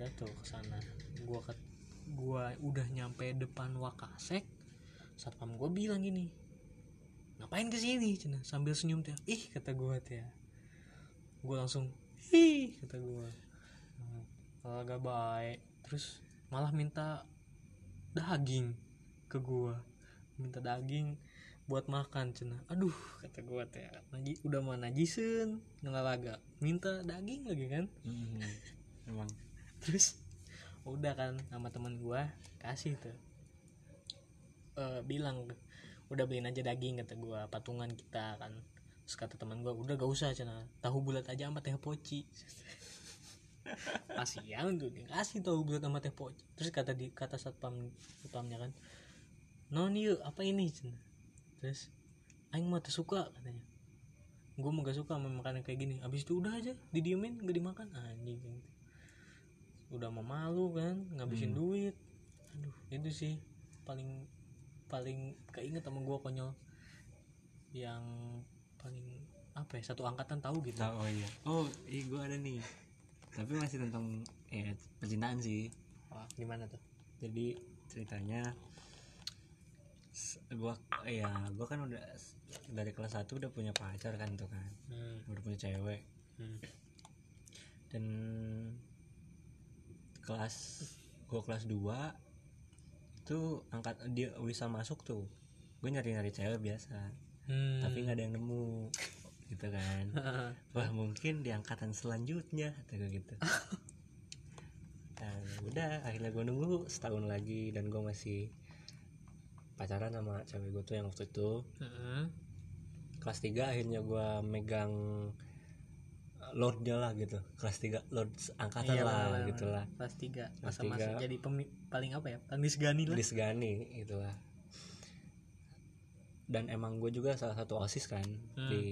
udah tuh ke sana. Gue ke gua udah nyampe depan Wakasek satpam gue bilang gini ngapain ke sini cina sambil senyum tuh. Ih kata gue tuh ya. Gue langsung ih kata kalau agak baik. Terus malah minta daging ke gue minta daging buat makan cina. Aduh kata gue tuh ya. Naji, udah mau najisen ngelaga minta daging lagi kan? Hmm. emang terus? Udah kan sama teman gua kasih tuh. Eh bilang udah beliin aja daging kata gua patungan kita kan. Terus kata teman gua udah gak usah cina. Tahu bulat aja sama teh poci. Kasihan tuh dikasih tahu bulat sama teh poci. Terus kata di kata satpam satpamnya kan non yuk apa ini cina? Terus aing mah suka katanya. Gue mah gak suka sama makanan kayak gini. Abis itu udah aja didiemin gak dimakan. Anjing udah mau malu kan ngabisin duit. Aduh. Itu sih paling paling keinget sama gua konyol. Yang paling apa ya satu angkatan tahu gitu. Tahu, oh iya. Oh iya gue ada nih. Tapi masih tentang ya percintaan sih. Wah, gimana tuh? Jadi ceritanya gua ya gua kan udah dari kelas 1 udah punya pacar kan tuh kan. Hmm. udah punya cewek. Hmm. dan kelas gua kelas 2 itu angkat dia bisa masuk tuh. Gue nyari nyari cewek biasa Hmm. tapi nggak ada yang nemu gitu kan. *laughs* Wah mungkin di angkatan selanjutnya kata gue gitu. Dan udah akhirnya gue nunggu setahun lagi dan gue masih pacaran sama cewek gue tuh yang waktu itu. Heeh. kelas 3 akhirnya gue megang lordnya lah gitu. Kelas 3 lord angkatan Iya, lah lah, gitu lah. Kelas tiga Kelas masa masuk tiga. jadi pemi- paling apa ya paling disegani lah. Disegani gitu lah. Dan emang gue juga salah satu osis kan Hmm. di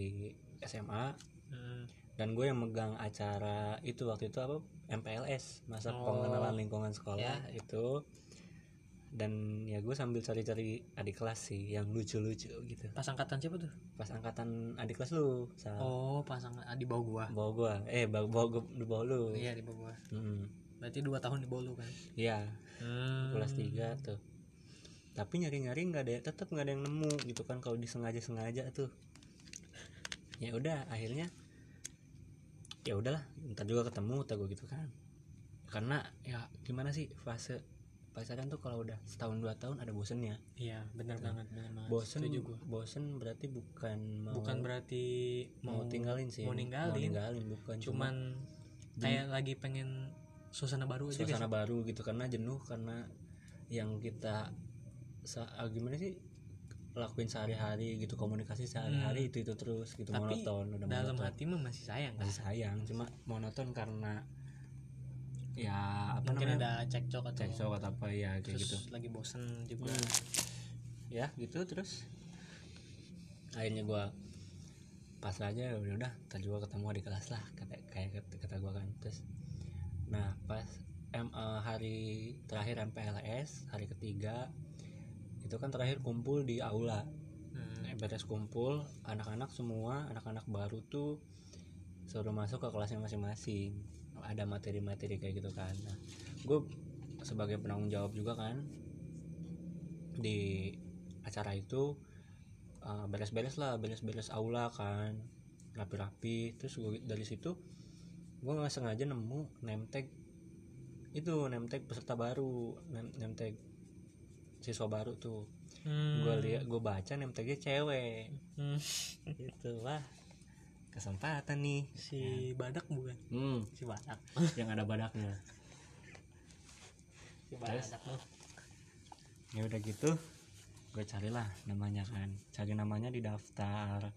SMA Hmm. dan gue yang megang acara itu waktu itu apa? MPLS masa Oh. pengenalan lingkungan sekolah itu dan ya gue sambil cari-cari adik kelas sih yang lucu-lucu gitu pas angkatan siapa tuh pas angkatan adik kelas lu oh pas angkatan ah, di bawah gua bawa gue eh bawa bawa gue di bawah lu iya di bawah gua Mm. berarti dua tahun di bolu kan Iya, hmm. kelas 3 tuh. Tapi nyari-nyari nggak ada, tetap nggak ada yang nemu gitu kan kalau disengaja-sengaja tuh. Ya udah, akhirnya ya udahlah, ntar juga ketemu, gue gitu kan. Karena ya gimana sih fase pacaran tuh kalau udah setahun dua tahun ada bosennya. iya benar banget benar banget Bosen, gua. bosen berarti bukan mau bukan berarti mau, tinggalin sih, mau ninggalin, ninggalin bukan cuman kayak lagi pengen suasana baru aja suasana baru gitu karena jenuh karena yang kita ah, gimana sih lakuin sehari-hari gitu komunikasi sehari-hari itu itu terus gitu Hmm. Tapi monoton udah dalam monoton. hati mah masih sayang masih sayang cuma monoton karena ya apa mungkin namanya? ada cekcok atau cekcok atau apa ya kayak terus gitu. lagi bosen juga. Hmm. ya gitu terus? Akhirnya gua pas aja udah udah ntar juga ketemu di kelas lah kata kayak kata, kata gua kan. Terus nah pas em eh, hari terakhir MPLS hari ketiga itu kan terakhir kumpul di aula. Hmm. Nah, beres kumpul anak-anak semua anak-anak baru tuh suruh masuk ke kelasnya masing-masing ada materi-materi kayak gitu kan. Nah, gue sebagai penanggung jawab juga kan di acara itu uh, beres-beres lah beres-beres aula kan rapi-rapi. Terus gue dari situ gue nggak sengaja nemu name tag. Itu name tag peserta baru name, name tag siswa baru tuh. Hmm. gue lihat gue baca name tagnya cewek. Hmm. gitu wah kesempatan nih. Si badak bukan? Hmm. Si badak. Yang ada badaknya. Si badak. Ya udah gitu. Gue carilah namanya kan. Cari namanya di daftar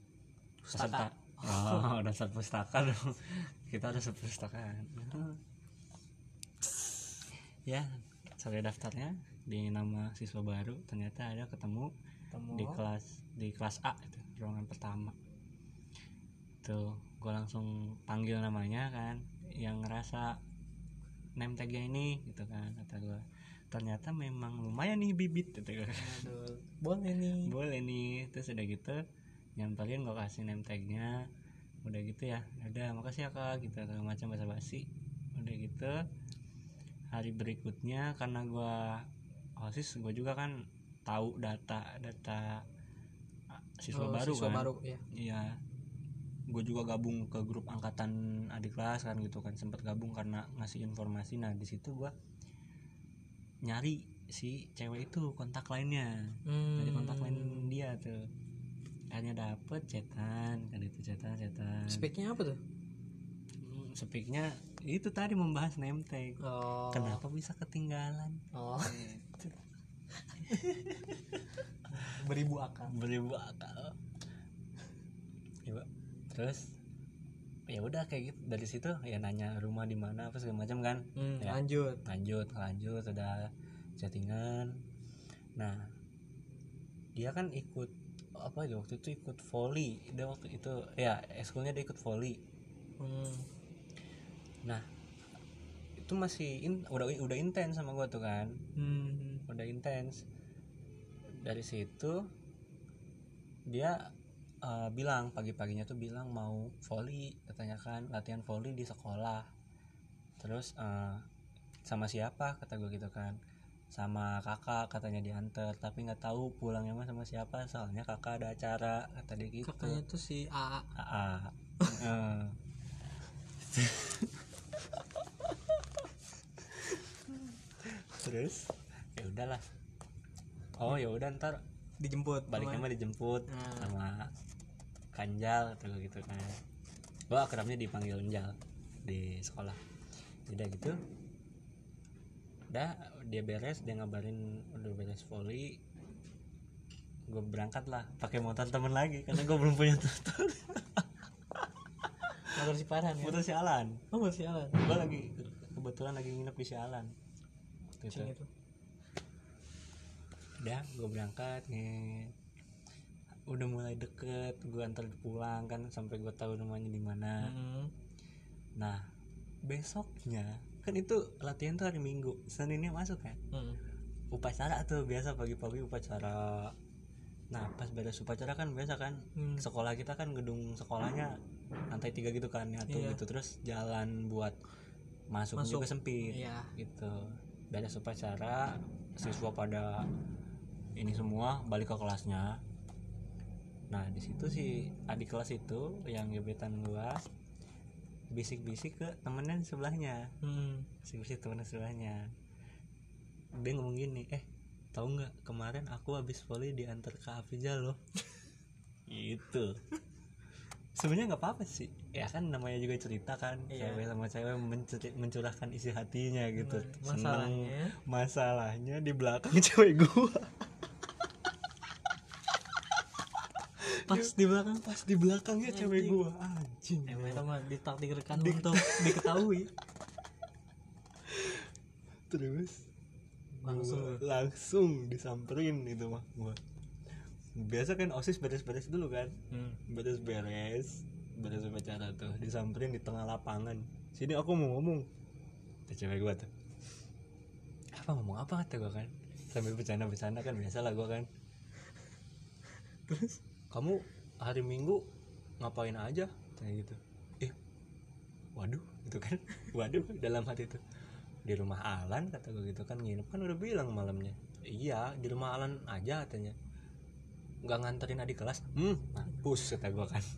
peserta. Oh *laughs* daftar pustaka dong. Kita ada sepustakaan. Ya cari daftarnya di nama siswa baru. Ternyata ada ketemu Ketemu. di kelas di kelas A itu ruangan pertama tuh gue langsung panggil namanya kan yang ngerasa name tagnya ini gitu kan kata gue ternyata memang lumayan nih bibit gitu kan Aduh, boleh nih. Boleh nih. Terus udah gitu nyamperin gue kasih name tagnya. Udah gitu ya udah makasih ya kak gitu segala macam basa basi udah gitu hari berikutnya karena gue osis gue juga kan tahu data data ah, siswa Oh, baru siswa kan. baru ya iya gue juga gabung ke grup angkatan adik kelas kan gitu kan sempat gabung karena ngasih informasi. Nah di situ gue nyari si cewek itu kontak lainnya. Hmm. dari kontak lain dia tuh. Akhirnya dapet cetan kan itu cetan cetan. Speknya apa tuh? Hmm, speaknya itu tadi membahas name tag. Oh. Kenapa bisa ketinggalan? Oh. *laughs* Beribu akal. Beribu akal. Coba. Terus ya udah kayak gitu. Dari situ ya nanya rumah di mana apa segala macam kan. Hmm, Ya. lanjut. Lanjut lanjut udah chattingan. Nah dia kan ikut apa ya waktu itu ikut volley. Dia waktu itu ya ekskulnya dia ikut volley. Hmm. nah itu masih in- udah udah intens sama gua tuh kan. Hmm. udah intens. Dari situ dia eh, bilang pagi-paginya tuh bilang mau volley katanya kan latihan volley di sekolah. Terus eh, sama siapa? Kata gue gitu kan. Sama kakak katanya diantar tapi nggak tahu pulangnya mah sama siapa soalnya kakak ada acara kata dia gitu. Kakaknya tuh si AA Aa. *laughs* Eh. terus ya udahlah. Oh ya udah ntar dijemput. baliknya mah dijemput Nah. sama kanjal atau gitu kan. Gua akrabnya dipanggil Njal di sekolah. Udah gitu. Udah dia beres dia ngabarin udah beres volley gue berangkat lah pakai motor temen lagi karena gue belum punya motor *laughs* motor si Farhan ya? Motor sialan oh motor si Alan. Gue lagi kebetulan lagi nginep di sialan gitu. Cing itu. Udah gue berangkat nih udah mulai deket gue antar pulang kan sampai gue tahu rumahnya di mana Hmm. nah besoknya kan itu latihan tuh hari minggu seninnya masuk kan Hmm. upacara tuh biasa pagi-pagi upacara nah pas beres upacara kan biasa kan Hmm. sekolah kita kan gedung sekolahnya lantai tiga gitu kan nyatu Iya. gitu terus jalan buat masuk, Masuk. juga sempit Iya. gitu beres upacara siswa pada ini semua balik ke kelasnya nah di situ si adik kelas itu yang gebetan gua bisik-bisik ke temennya di sebelahnya. Hmm. bisik-bisik temennya sebelahnya. Dia ngomong gini eh tahu nggak kemarin aku habis volley diantar ke Afrizal loh. *laughs* Itu sebenarnya nggak apa-apa sih. Ya. Kan namanya juga cerita kan Iya. cewek sama cewek mencer- mencurahkan isi hatinya gitu. Nah, Seneng. masalahnya. Masalahnya di belakang *laughs* cewek gua pas di belakang pas di belakangnya cewek Anjing. gua. Anjing emang itu mah ditakdirkan untuk diketahui. *laughs* Terus? Langsung. gua langsung disamperin itu mah gua. Biasa kan osis beres-beres dulu kan? Hmm. beres-beres beres upacara tuh disamperin di tengah lapangan. Sini aku mau ngomong. Tuh cewek gua tuh. Apa ngomong apa? Kata gua kan. Sambil bercanda-bercanda kan biasa lah gua kan. Terus kamu hari minggu ngapain aja? Kayak gitu. Eh waduh gitu kan? *laughs* Waduh dalam hati itu di rumah Alan kata gue gitu kan nginep kan udah bilang malamnya. Iya di rumah Alan aja katanya. Nggak nganterin adik kelas. Hmm mampus kata gue kan. *laughs*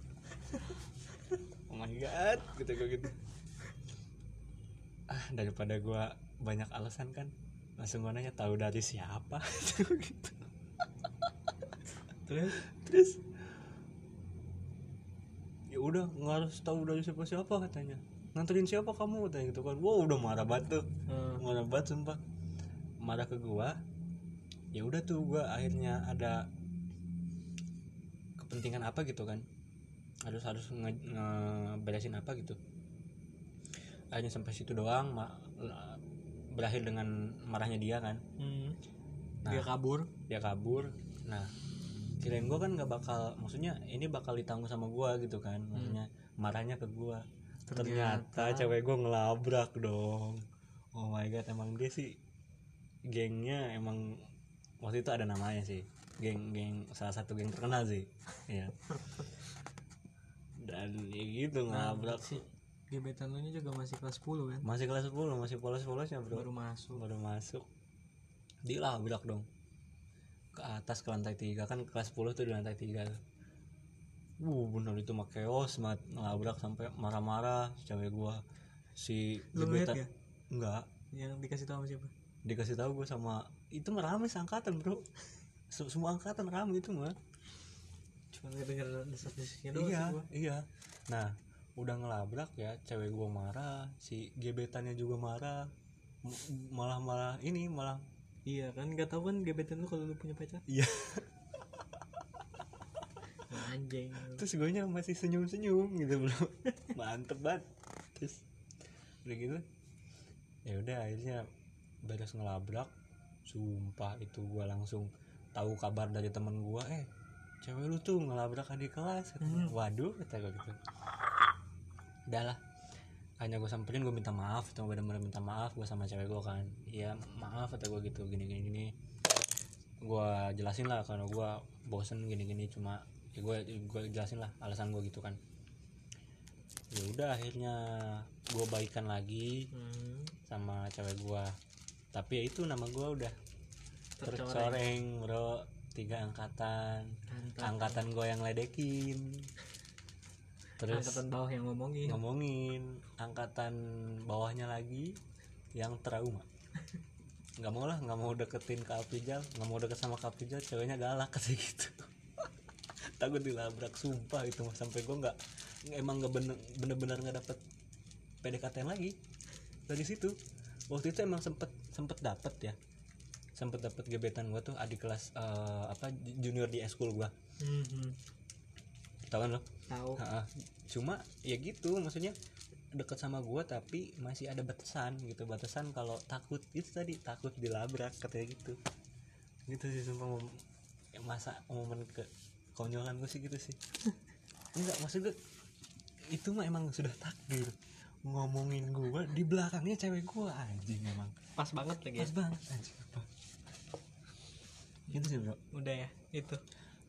Oh my god kata gue gitu. Ah daripada gue banyak alasan kan langsung gue nanya tahu dari siapa? *laughs* Gitu. Terus terus? Ya udah nggak harus tahu dari siapa siapa katanya. Nganterin siapa kamu katanya gitu kan. Wow udah marah banget tuh. Hmm. marah banget sumpah. Marah ke gua. Ya udah tuh gua akhirnya ada kepentingan apa gitu kan. Harus harus nge, ngeberesin apa gitu. Akhirnya sampai situ doang ma- berakhir dengan marahnya dia kan. Hmm. Nah. dia kabur. Dia kabur. Nah kirain gue kan nggak bakal maksudnya ini bakal ditanggung sama gua gitu kan. Maksudnya marahnya ke gua. Ternyata, Ternyata. cewek gue ngelabrak dong. Oh my god emang dia sih gengnya emang waktu itu ada namanya sih. Geng geng salah satu geng terkenal sih. Ya dan ya gitu ngelabrak. si gebetan lu ini juga masih kelas 10 kan? Masih kelas 10 masih polos-polosnya bro. Baru masuk. Baru masuk. Dilabrak dong ke atas ke lantai tiga. Kan kelas 10 tuh di lantai tiga. Uh bener itu mah chaos banget. Ngelabrak sampai marah-marah cewek gua. Si Lu ngeliat gebetan gak? enggak yang dikasih tahu sama siapa? Dikasih tahu gua sama itu mah rame seangkatan bro. Se- semua angkatan rame itu mah. Cuma denger desas-desusnya doang iya sih gua. iya. Nah udah ngelabrak ya cewek gua marah si gebetannya juga marah. Malah malah ini malah iya kan nggak tahu kan gebetan lu kalau lu punya pacar. Iya. Anjing. Terus gue masih senyum senyum gitu bro. Mantep banget. Terus udah gitu ya udah akhirnya beres ngelabrak. Sumpah itu gue langsung tahu kabar dari temen gue eh cewek lu tuh ngelabrak adik kelas. Katanya. waduh kata gue gitu. Udah lah hanya gue samperin gue minta maaf itu bener-bener minta maaf gue sama cewek gue kan. Iya maaf kata gue gitu gini gini gini gue jelasin lah karena gue bosen gini gini cuma ya gue gue jelasin lah alasan gue gitu kan. Ya udah akhirnya gue baikan lagi hmm. sama cewek gue tapi ya itu nama gue udah Tercoreng. tercoreng bro. Tiga angkatan. Mantap. angkatan gue yang ledekin terus angkatan bawah yang ngomongin. ngomongin angkatan bawahnya lagi yang trauma. *laughs* Nggak mau lah nggak mau deketin Kak Aprijal nggak mau deket sama Kak Aprijal ceweknya galak *laughs* kayak gitu. Takut dilabrak sumpah itu mah sampai gue nggak emang nggak bener bener-bener nggak dapet PDKT lagi. Dari situ waktu itu emang sempet sempet dapet ya. Sempet dapet gebetan gue tuh adik kelas eh, apa junior di eskul gue Hmm, hmm. Tau kan lo? Tahu. Cuma ya gitu maksudnya deket sama gua tapi masih ada batasan gitu. Batasan kalau takut itu tadi takut dilabrak katanya gitu. Gitu sih sumpah mom- ya masa momen ke konyolan gue sih gitu sih. *laughs* Enggak maksud gue itu mah emang sudah takdir. Ngomongin gua di belakangnya cewek gua anjing emang. Pas banget lagi ya? Pas banget anjing apa gitu sih bro. Udah ya itu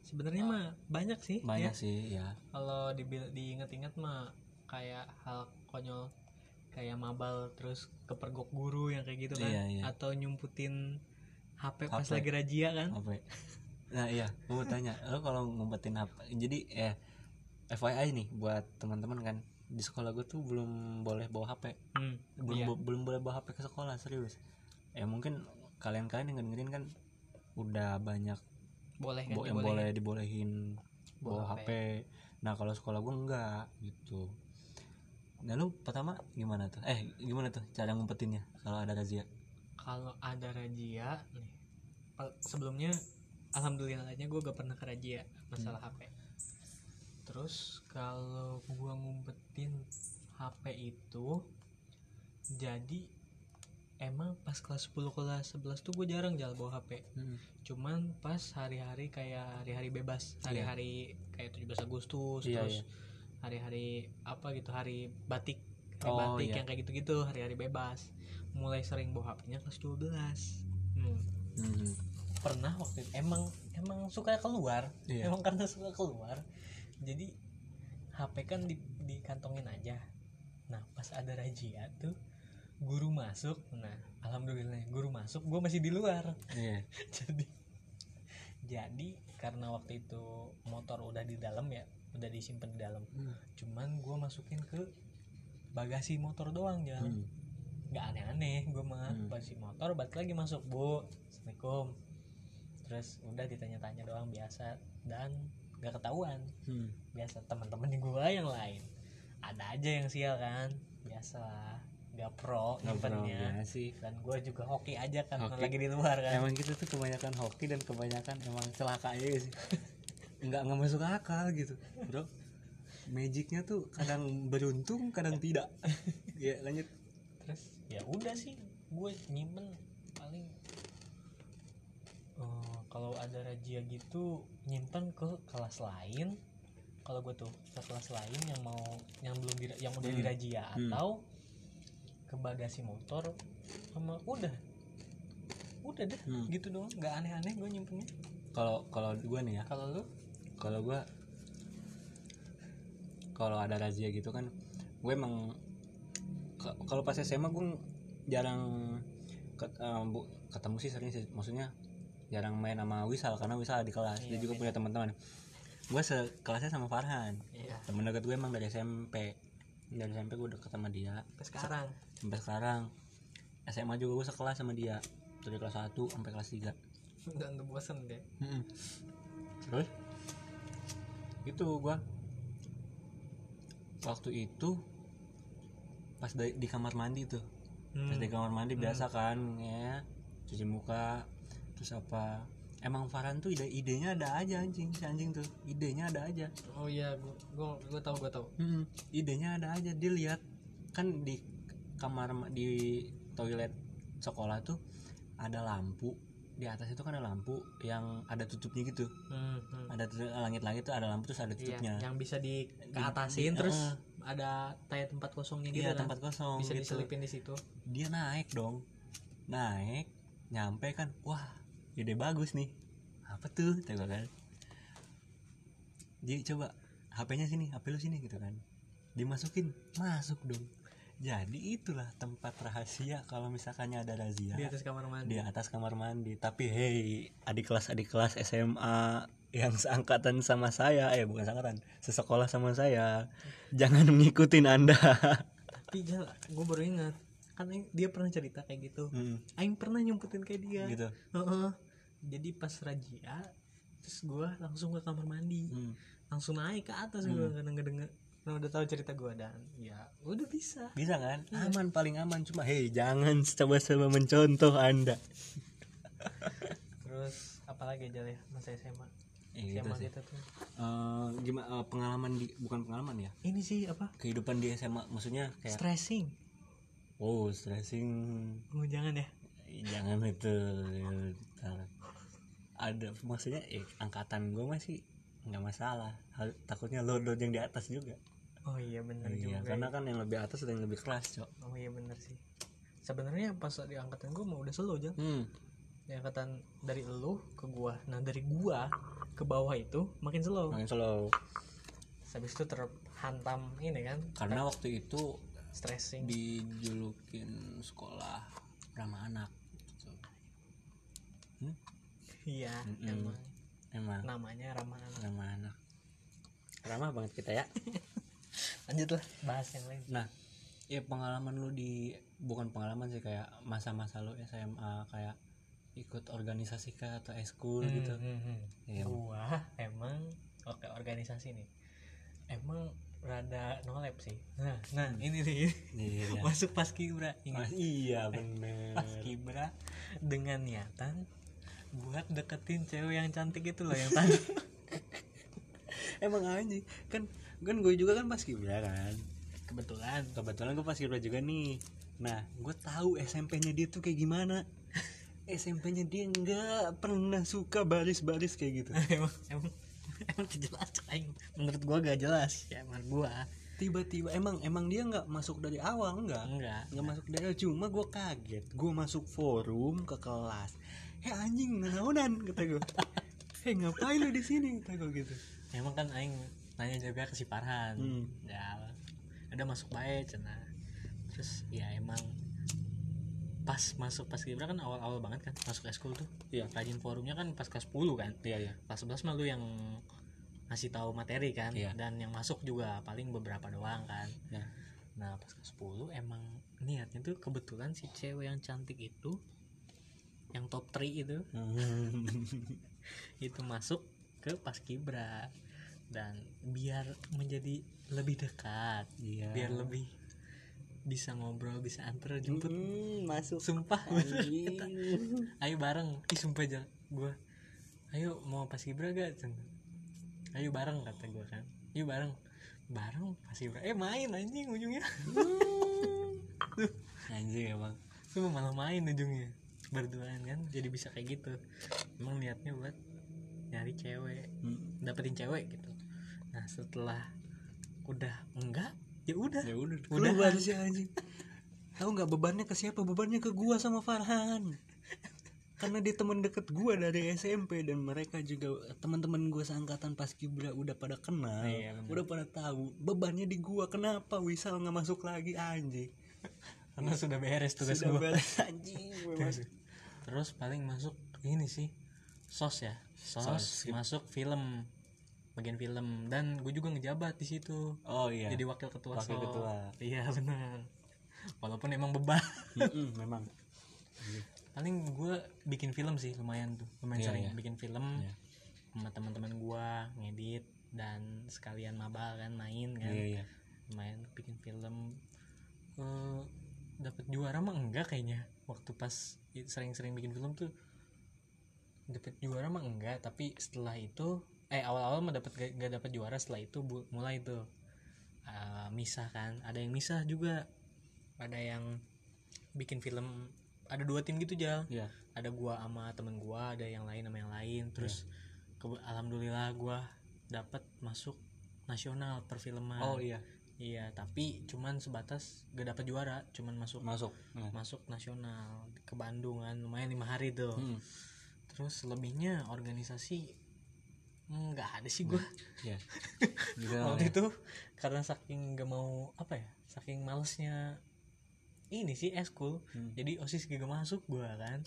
sebenarnya mah banyak sih banyak ya. sih ya kalau dibil- diinget-inget mah kayak hal konyol kayak mabal terus kepergok guru yang kayak gitu kan Iya, iya. atau nyumputin HP pas HP. lagi razia kan ya? nah iya gue mau tanya lo kalau ngumpetin apa jadi eh FYI nih buat teman-teman kan di sekolah gue tuh belum boleh bawa HP Hmm, belum iya. bo- belum boleh bawa HP ke sekolah serius ya mungkin kalian-kalian yang dengerin kan udah banyak boleh kan bo- yang boleh dibolehin bawa, Bawa HP. nah kalau sekolah gue enggak gitu. Nah lu pertama gimana tuh? Eh gimana tuh cara ngumpetinnya kalau ada razia? Kalau ada razia nih sebelumnya alhamdulillahnya gue gak pernah ke razia masalah HP terus kalau gua ngumpetin HP itu jadi emang pas kelas 10 kelas 11 tuh gue jarang jalan bawa HP cuman pas hari-hari kayak hari-hari bebas hari-hari kayak 17 Agustus Iya, terus hari-hari apa gitu hari batik hari Oh, batik iya. yang kayak gitu-gitu hari-hari bebas. Mulai sering bawa HP-nya kelas 12 hmm. Hmm. pernah waktu itu emang emang suka keluar. Iya. emang karena suka keluar. Jadi HP kan di, dikantongin aja. Nah pas ada razia tuh guru masuk. Nah alhamdulillah guru masuk gue masih di luar. Iya. *laughs* jadi jadi karena waktu itu motor udah di dalam ya udah disimpan di dalam. Hmm. cuman gue masukin ke bagasi motor doang ya Hmm. nggak aneh-aneh gue mah Hmm. bagasi motor balik lagi masuk bu. Assalamualaikum. Terus udah ditanya-tanya doang biasa. Dan nggak ketahuan. Hmm. biasa teman-teman di gua yang lain. Ada aja yang sial kan? Biasa. lah nggak pro Nggak pernah nyimpennya ya sih. Dan gue juga hoki aja kan Hoki. lagi di luar kan. Emang gitu tuh kebanyakan hoki dan kebanyakan emang celaka aja sih. Nggak nggak masuk akal gitu. Bro magicnya tuh kadang beruntung kadang tidak. Ya lanjut. Terus ya udah sih. Gue nyimpen paling eh, kalau ada razia gitu nyimpen ke kelas lain. Kalau gue tuh ke kelas lain yang mau yang belum di, yang udah Hmm. dirazia Hmm. Ke bagasi motor sama udah. Udah deh Hmm. gitu doang. Nggak aneh-aneh gue nyimpennya. Kalau kalau gue nih ya. Kalau lu? Kalau gue kalau ada razia gitu kan gue emang kalau pas SMA gue jarang ket- eh, bu- ketemu sih sering sih. Maksudnya jarang main sama Wisal karena Wisal di kelas. Dia Iya, juga beda. punya teman-teman. Gue sekelasnya sama Farhan. Iya. Temen deket gue emang dari SMP dari SMP gue deket sama dia. Sampai sekarang. Sampai sekarang. SMA juga gue sekelas sama dia. Dari kelas 1 sampai kelas 3 nggak nggak bosen deh terus? Itu gua. Waktu itu pas di, di kamar mandi tuh. Pas di kamar mandi biasa kan ya. Cuci muka. Terus apa emang Farhan tuh ide idenya ada aja anjing. Si anjing tuh idenya ada aja. Oh iya gue gue gue tahu gue tahu. Hmm, idenya ada aja dia lihat. Kan di kamar ma- di toilet sekolah tuh ada lampu. Di atas itu kan ada lampu yang ada tutupnya gitu. Hmm, hmm. ada langit-langit tuh ada lampu terus ada Iya, tutupnya. yang bisa di keatasin di- terus eh. ada kayak tempat kosongnya gitu iya kan? tempat kosong bisa gitu. diselipin di situ. Dia naik dong. Naik nyampe kan. Wah ide bagus nih. Apa tuh? Coba kan. Jadi coba HP-nya sini HP lu sini gitu kan. Dimasukin masuk dong. Jadi itulah tempat rahasia kalau misalkannya ada razia di atas kamar mandi. Di atas kamar mandi. Tapi hey adik kelas adik kelas SMA yang seangkatan sama saya eh bukan seangkatan sesekolah sama saya jangan ngikutin anda. Tapi jal gue baru ingat. Kan dia pernah cerita kayak gitu. Hmm, Aing pernah nyumputin kayak dia. Gitu. Heeh. Jadi pas razia terus gue langsung ke kamar mandi. Hmm, langsung naik ke atas gue karena ngedenger karena udah tahu cerita gue dan ya udah bisa. Bisa kan? Aman paling aman. Cuma hey jangan coba-coba mencontoh anda. *laughs* Terus apalagi aja ya masa SMA Eh, gitu SMA sih. kita tuh. Gimana pengalaman di bukan pengalaman ya? Ini sih apa? Kehidupan di SMA maksudnya kayak stressing. Oh stressing. Oh jangan ya? Jangan itu Ntar. Ada maksudnya eh, angkatan gue masih nggak masalah. Hal- takutnya load yang di atas juga. Oh iya bener iya juga karena ya. kan yang lebih atas ada yang lebih keras cok. Oh iya bener sih. Sebenarnya pas di angkatan gue mau udah slow aja hmm. di angkatan dari elu ke gua nah dari gua ke bawah itu makin slow. Makin slow. Habis itu terhantam ini kan karena waktu itu stressing. dijulukin sekolah ramah anak iya Mm-mm. emang. Emang. Namanya ramah anak. ramah anak. Ramah banget kita ya. *laughs* Lanjut lah bahas yang lain. Nah ya pengalaman lu di bukan pengalaman sih kayak masa-masa lu SMA kayak ikut organisasi kah atau eskul gitu? Hmm, hmm, hmm. Iya. gua emang oke organisasi nih. Emang rada nolep sih. Nah nah ini nih. Iya. *laughs* masuk pas kibra ingat? Iya *laughs* bener. Pas kibra dengan niatan buat deketin cewek yang cantik itu loh yang *laughs* tadi emang anjing. Kan kan gue juga kan pas kibra kan. Kebetulan. Kebetulan gue pas kibra juga nih. Nah gue tahu SMP-nya dia tuh kayak gimana. SMP-nya dia nggak pernah suka baris-baris kayak gitu. *laughs* Emang emang emang jelas aing menurut gua gak jelas. Ya menurut gua. Tiba-tiba emang emang dia nggak masuk dari awal nggak? Enggak nggak masuk dari awal. Cuma gue kaget. Gue masuk forum ke kelas eh anjing naonan kata gue eh ngapain lu di sini? kata gue gitu. Emang kan aing nanya juga ke si Farhan. Hmm. ya udah masuk baik cina terus ya emang pas masuk pas kibra kan awal-awal banget kan masuk eskul tuh. Iya. rajin forumnya kan pas kelas 10 kan. Iya iya. Kelas 11 mah lu yang ngasih tahu materi kan. Iya. dan yang masuk juga paling beberapa doang kan. Ya. nah pas kelas 10 emang niatnya tuh kebetulan si cewek yang cantik itu yang top 3 itu. *laughs* Itu masuk ke pas kibra. Dan biar menjadi lebih dekat iya. biar lebih bisa ngobrol bisa antar jemput. Hmm, masuk. Sumpah ayo bareng. Ih sumpah aja gue ayo mau pas kibra gak? Ayo bareng kata gue kan. Yuk bareng. Bareng? Pas kibra? Eh main anjing ujungnya. *laughs* Anjing emang. Tuh malah main ujungnya berduaan kan jadi bisa kayak gitu. Emang niatnya buat nyari cewek Hmm. dapetin cewek gitu. Nah setelah udah enggak ya udah. Ya udah. Udah. sih anjing. Tahu nggak bebannya ke siapa? Bebannya ke gua sama Farhan. Karena dia teman deket gua dari SMP dan mereka juga teman-teman gua seangkatan pas kibra udah pada kenal Iya, bener. udah pada tahu bebannya di gua. Kenapa Wisal nggak masuk lagi anjing karena sudah beres tugas sudah gua. beres *laughs* anjing memang. terus, terus paling masuk ini sih sos ya. Sos, Sos. masuk film bagian film. Dan gue juga ngejabat di situ. Oh iya. Jadi wakil ketua Wakil sos. ketua. iya benar. Walaupun emang beban. Memang. Paling gue bikin film sih lumayan tuh. Lumayan Iya, sering iya. bikin film Iya. sama teman-teman gue ngedit dan sekalian maba kan main kan. Iya iya. Main bikin film. Eh dapat juara mah enggak kayaknya. Waktu pas sering-sering bikin film tuh dapat juara mah enggak tapi setelah itu eh awal-awal mah dapat gak, gak dapat juara setelah itu bu- mulai tuh eh, misah kan. Ada yang misah juga. Ada yang bikin film ada dua tim gitu jal. Iya. Ada gua sama temen gua ada yang lain sama yang lain. Terus kebe- alhamdulillah gua dapat masuk nasional perfilman. Oh iya iya tapi cuman sebatas gak dapat juara cuman masuk masuk Nah. masuk nasional ke Bandung kan lumayan lima hari tuh Hmm. terus lebihnya organisasi nggak ada sih gua iya *laughs* Gitu waktu ya. itu karena saking gak mau apa ya saking malesnya ini sih eskul Hmm. jadi osis gak masuk gua kan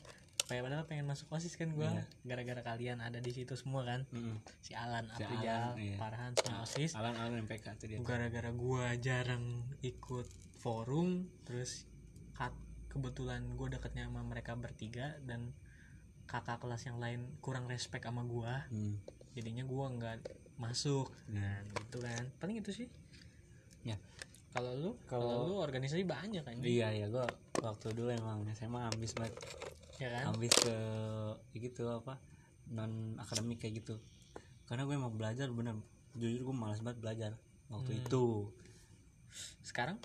kayak padahal pengen masuk osis kan gua Iya. gara-gara kalian ada di situ semua kan Mm-mm. si Alan Si Aprijal Alan, iya. Farhan semua osis Alan Alan MPK itu dia gara-gara gua jarang ikut forum terus kat, kebetulan gua deketnya sama mereka bertiga dan kakak kelas yang lain kurang respect sama gua Hmm. jadinya gua nggak masuk Hmm. nah gitu kan paling itu sih Ya. kalau lu Kalau- kalau lu organisasi banyak kan Iya iya gua waktu dulu emang SMA ambis banget ya kan? Ambis ke ya gitu apa non akademik kayak gitu. Karena gue emang belajar bener. Jujur gue malas banget belajar waktu Hmm. itu. Sekarang?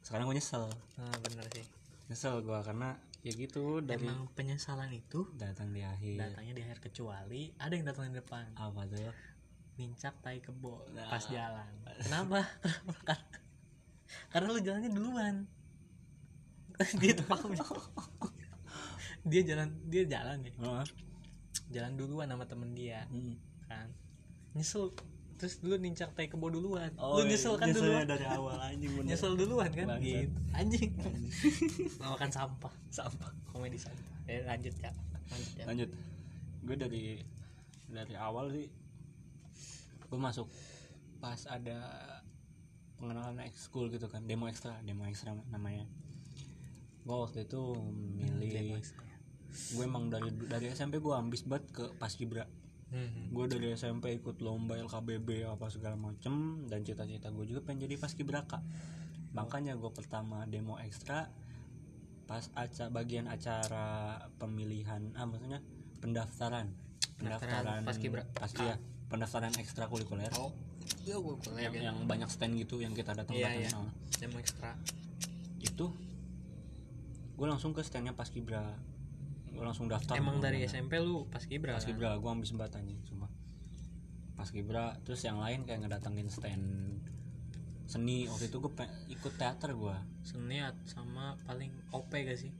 Sekarang gue nyesel. Nah, bener sih. Nyesel gue karena ya gitu dari emang penyesalan itu datang di akhir. datangnya di akhir kecuali ada yang datang di depan. Apa tuh? Mincak tai kebo Nah. pas jalan. Kenapa? *laughs* Karena lu jalannya duluan. Dia tuh paham? Dia jalan dia jalan ya. Oh, jalan duluan sama temen dia hmm. kan. Nyesel terus dulu nincak tai kebo duluan. Oh, lu nyesel kan nyeselnya duluan? dari awal anjing bener. nyesel duluan kan? Bangsat. gitu. Anjing. *laughs* Makan sampah. Sampah. Komedi sampah. Eh, lanjut ya lanjut ya lanjut. Gue dari dari awal sih gue masuk pas ada pengenalan ekskul gitu kan. Demo ekstra demo ekstra namanya. Gue waktu itu milih gue emang dari dari SMP gue ambis banget ke paskibra Hmm. gue dari SMP ikut lomba LKBB apa segala macem dan cita-cita gue juga pengen jadi paskibraka makanya gue pertama demo ekstra pas aca bagian acara pemilihan ah maksudnya pendaftaran. Pendaftaran paskibra- paski ya pendaftaran ekstrakurikuler. Oh iya gue yang, yang banyak stand gitu yang kita datang Iya, datang iya. demo ekstra. Itu gue langsung ke standnya paskibra gue langsung daftar emang dari nanya. SMP lu pas kibra pas kibra gue banget anjing cuma. Pas kibra terus yang lain kayak ngedatengin stand seni. Waktu itu gue ikut teater gue seniat sama paling OP gak sih?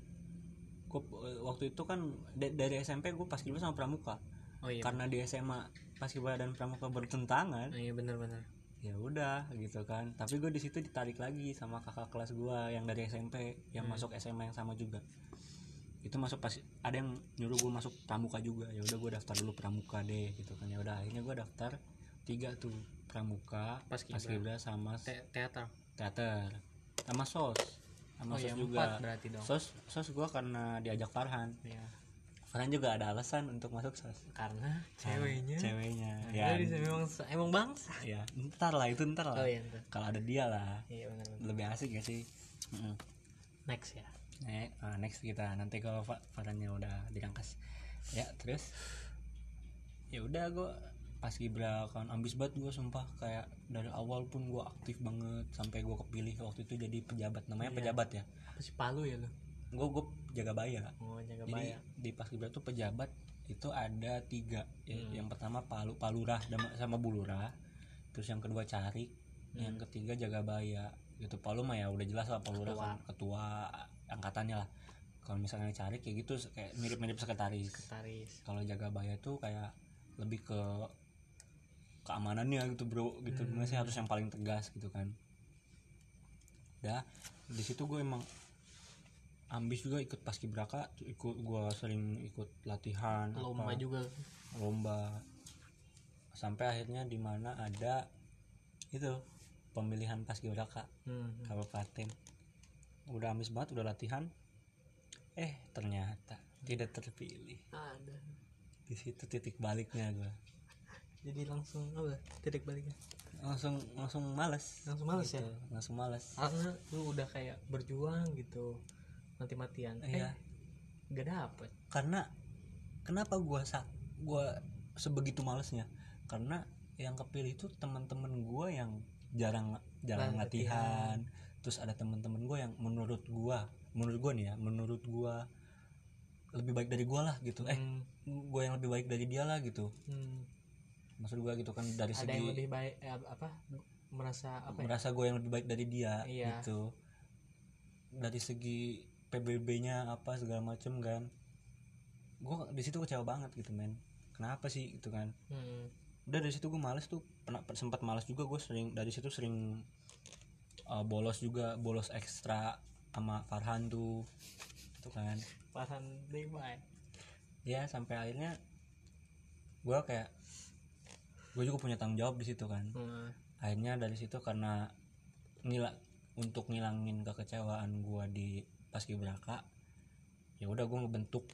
Gue waktu itu kan da- dari SMP gue pas kibra sama pramuka. Oh iya. Karena di SMA pas kibra dan pramuka bertentangan. Oh, iya bener-bener ya udah gitu kan. Tapi gue di situ ditarik lagi sama kakak kelas gue yang dari SMP yang Hmm. masuk SMA yang sama juga itu masuk pas ada yang nyuruh gue masuk pramuka juga. Ya udah gue daftar dulu pramuka deh gitu kan. Ya udah akhirnya gue daftar tiga tuh pramuka Paskibra. paskibra sama Te- teater. Teater. Sama sos. Sama oh sos iya juga. berarti dong. Sos sos gue karena diajak Farhan. Ya Farhan juga ada alasan untuk masuk sos. Karena ceweknya. ceweknya. Nah, ya emang emang bangsa. Ya ntar lah itu ntar lah. Oh iya kalau ada dia lah. Iya bener bener lebih asik gak sih? Mm-mm. next ya Nek, ah, next kita. Nanti kalau Fa- Farhannya udah dirangkas ya terus? Ya udah gue pas Gibra kan ambis banget gue sumpah. Kayak dari awal pun gue aktif banget sampai gue kepilih waktu itu jadi pejabat. Namanya Iya. pejabat ya? Apa sih Palu ya lu? Gue gue jaga baya oh jaga jadi baya di pas Gibra tuh pejabat itu ada tiga. Ya, Hmm. yang pertama palu palurah sama bulurah. Terus yang kedua yang Hmm. ketiga jaga baya gitu. Palu mah ya udah jelas lah palurah Ketua. kan ketua angkatannya lah. Kalau misalnya carik kayak gitu kayak mirip-mirip sekretaris. Taris kalau jaga baya tuh kayak lebih ke keamanannya gitu bro gitu. Hmm. Gimana sih harus yang paling tegas gitu kan. Dah di situ gue emang ambis juga ikut paskibraka ikut gue sering ikut latihan lomba apa, juga. Lomba. Sampai akhirnya di mana ada itu pemilihan paskibraka hmm. kabupaten udah ambis banget udah latihan. Eh ternyata tidak terpilih. Ada. Di situ titik baliknya gue jadi langsung apa? Titik baliknya? Langsung langsung males. Langsung males ya? Gitu, langsung males. Karena lu udah kayak berjuang gitu mati-matian. Iya. eh gak dapet. Karena kenapa gua sa gua sebegitu malesnya? Karena yang kepilih itu teman-teman gua yang jarang jarang Lah, latihan terus ada teman-teman gua yang menurut gua menurut gua nih ya menurut gua lebih baik dari gua lah gitu. Eh Hmm, gua yang lebih baik dari dia lah gitu. Hmm. maksud gua gitu kan dari ada segi yang lebih baik eh, apa merasa apa ya? merasa gue yang lebih baik dari dia Iya. gitu. Dari segi PBB-nya apa segala macem kan. Gue di situ kecewa banget gitu men. Kenapa sih gitu kan? Hmm. udah dari situ gue males tuh. Pernah sempat males juga gue sering dari situ sering uh, bolos juga bolos ekstra sama Farhan tuh itu kan Pasan deh baik ya sampai akhirnya gue kayak gue juga punya tanggung jawab di situ kan hmm. akhirnya dari situ karena nila untuk ngilangin kekecewaan gua di paskibraka ya udah gua ngebentuk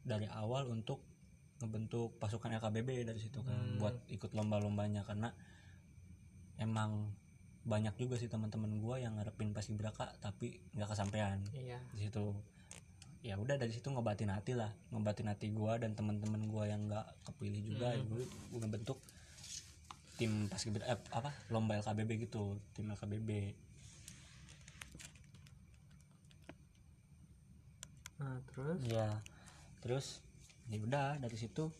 dari awal untuk ngebentuk pasukan LKBB dari situ kan Hmm. buat ikut lomba-lombanya karena emang banyak juga sih teman-teman gua yang ngarepin paskibraka tapi nggak kesampaian. Iya. Di situ ya udah dari situ ngebatin hati lah ngebatin hati gua dan teman-teman gua yang nggak kepilih juga ya gue gue ngebentuk tim pas eh, apa lomba LKBB gitu tim LKBB nah terus? Ya terus ya udah dari situ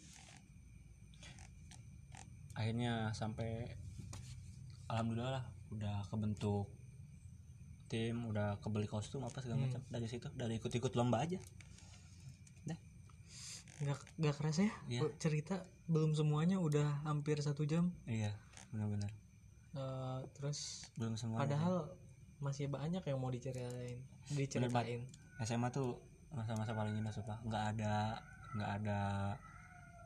akhirnya sampai alhamdulillah lah udah kebentuk tim udah kebeli kostum apa segala macam dari situ dari ikut-ikut lomba aja. Nggak nggak kerasa ya. Oh, cerita belum semuanya udah hampir satu jam. Iya benar-benar. Eh, terus belum semua padahal masih banyak yang mau diceritain diceritain. SMA tuh masa-masa paling indah sumpah nggak ada nggak ada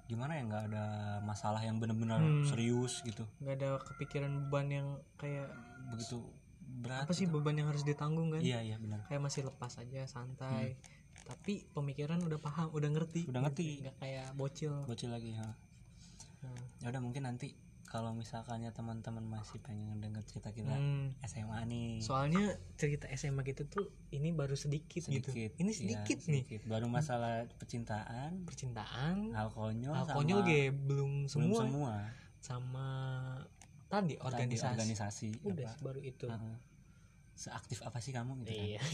gimana ya nggak ada masalah yang benar-benar Hmm. serius gitu. Nggak ada kepikiran beban yang kayak begitu berat apa sih beban yang harus ditanggung kan? Iya iya benar. Kayak masih lepas aja santai. Tapi pemikiran udah paham udah ngerti. Udah ngerti. Nggak kayak bocil. Bocil lagi ha. Nah, ya udah mungkin nanti kalau misalkannya teman-teman masih pengen denger cerita kita hmm. SMA nih. Soalnya cerita SMA gitu tuh ini baru sedikit, gitu. Sedikit ini Iya, sedikit nih. sedikit. baru masalah percintaan. Percintaan hal konyol hal sama- konyol ge belum belum semua semua. Sama tadi Tadi organisasi. organisasi udah apa. baru itu. Heeh. seaktif apa sih kamu gitu kan? Iya. *laughs*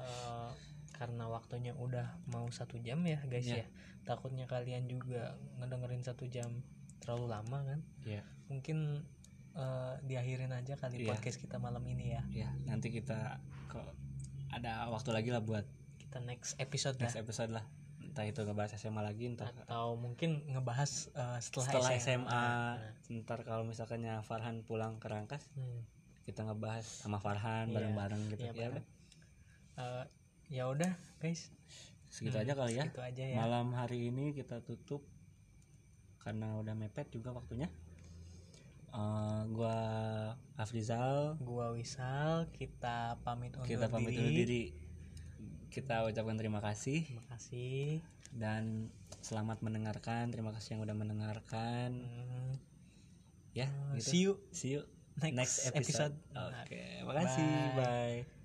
Eh, karena waktunya udah mau satu jam ya guys Iya. ya. Takutnya kalian juga ngedengerin satu jam terlalu lama kan? Iya. mungkin eh, diakhirin aja kali Iya. podcast kita malam ini ya. Ya nanti kita kok ada waktu lagi lah buat kita next episode next lah episode lah. Entah itu ngebahas SMA lagi entah atau mungkin ngebahas eh, setelah, setelah SMA, SMA, Nah, ntar kalau misalkannya Farhan pulang ke Rangkas hmm. kita ngebahas sama Farhan Iya. bareng-bareng gitu. Iya, ya. Eh, ya udah guys. Segitu Hmm, aja kali ya. aja ya. Malam hari ini kita tutup karena udah mepet juga waktunya. Eh, gua Afrizal. Gua Wisal kita pamit undur kita pamit diri. undur diri. Kita ucapkan terima kasih. Terima kasih. Dan selamat mendengarkan. Terima kasih yang udah mendengarkan. Hmm, ya eh, gitu. see you see you next, next episode, episode. Oke makasih. Bye. bye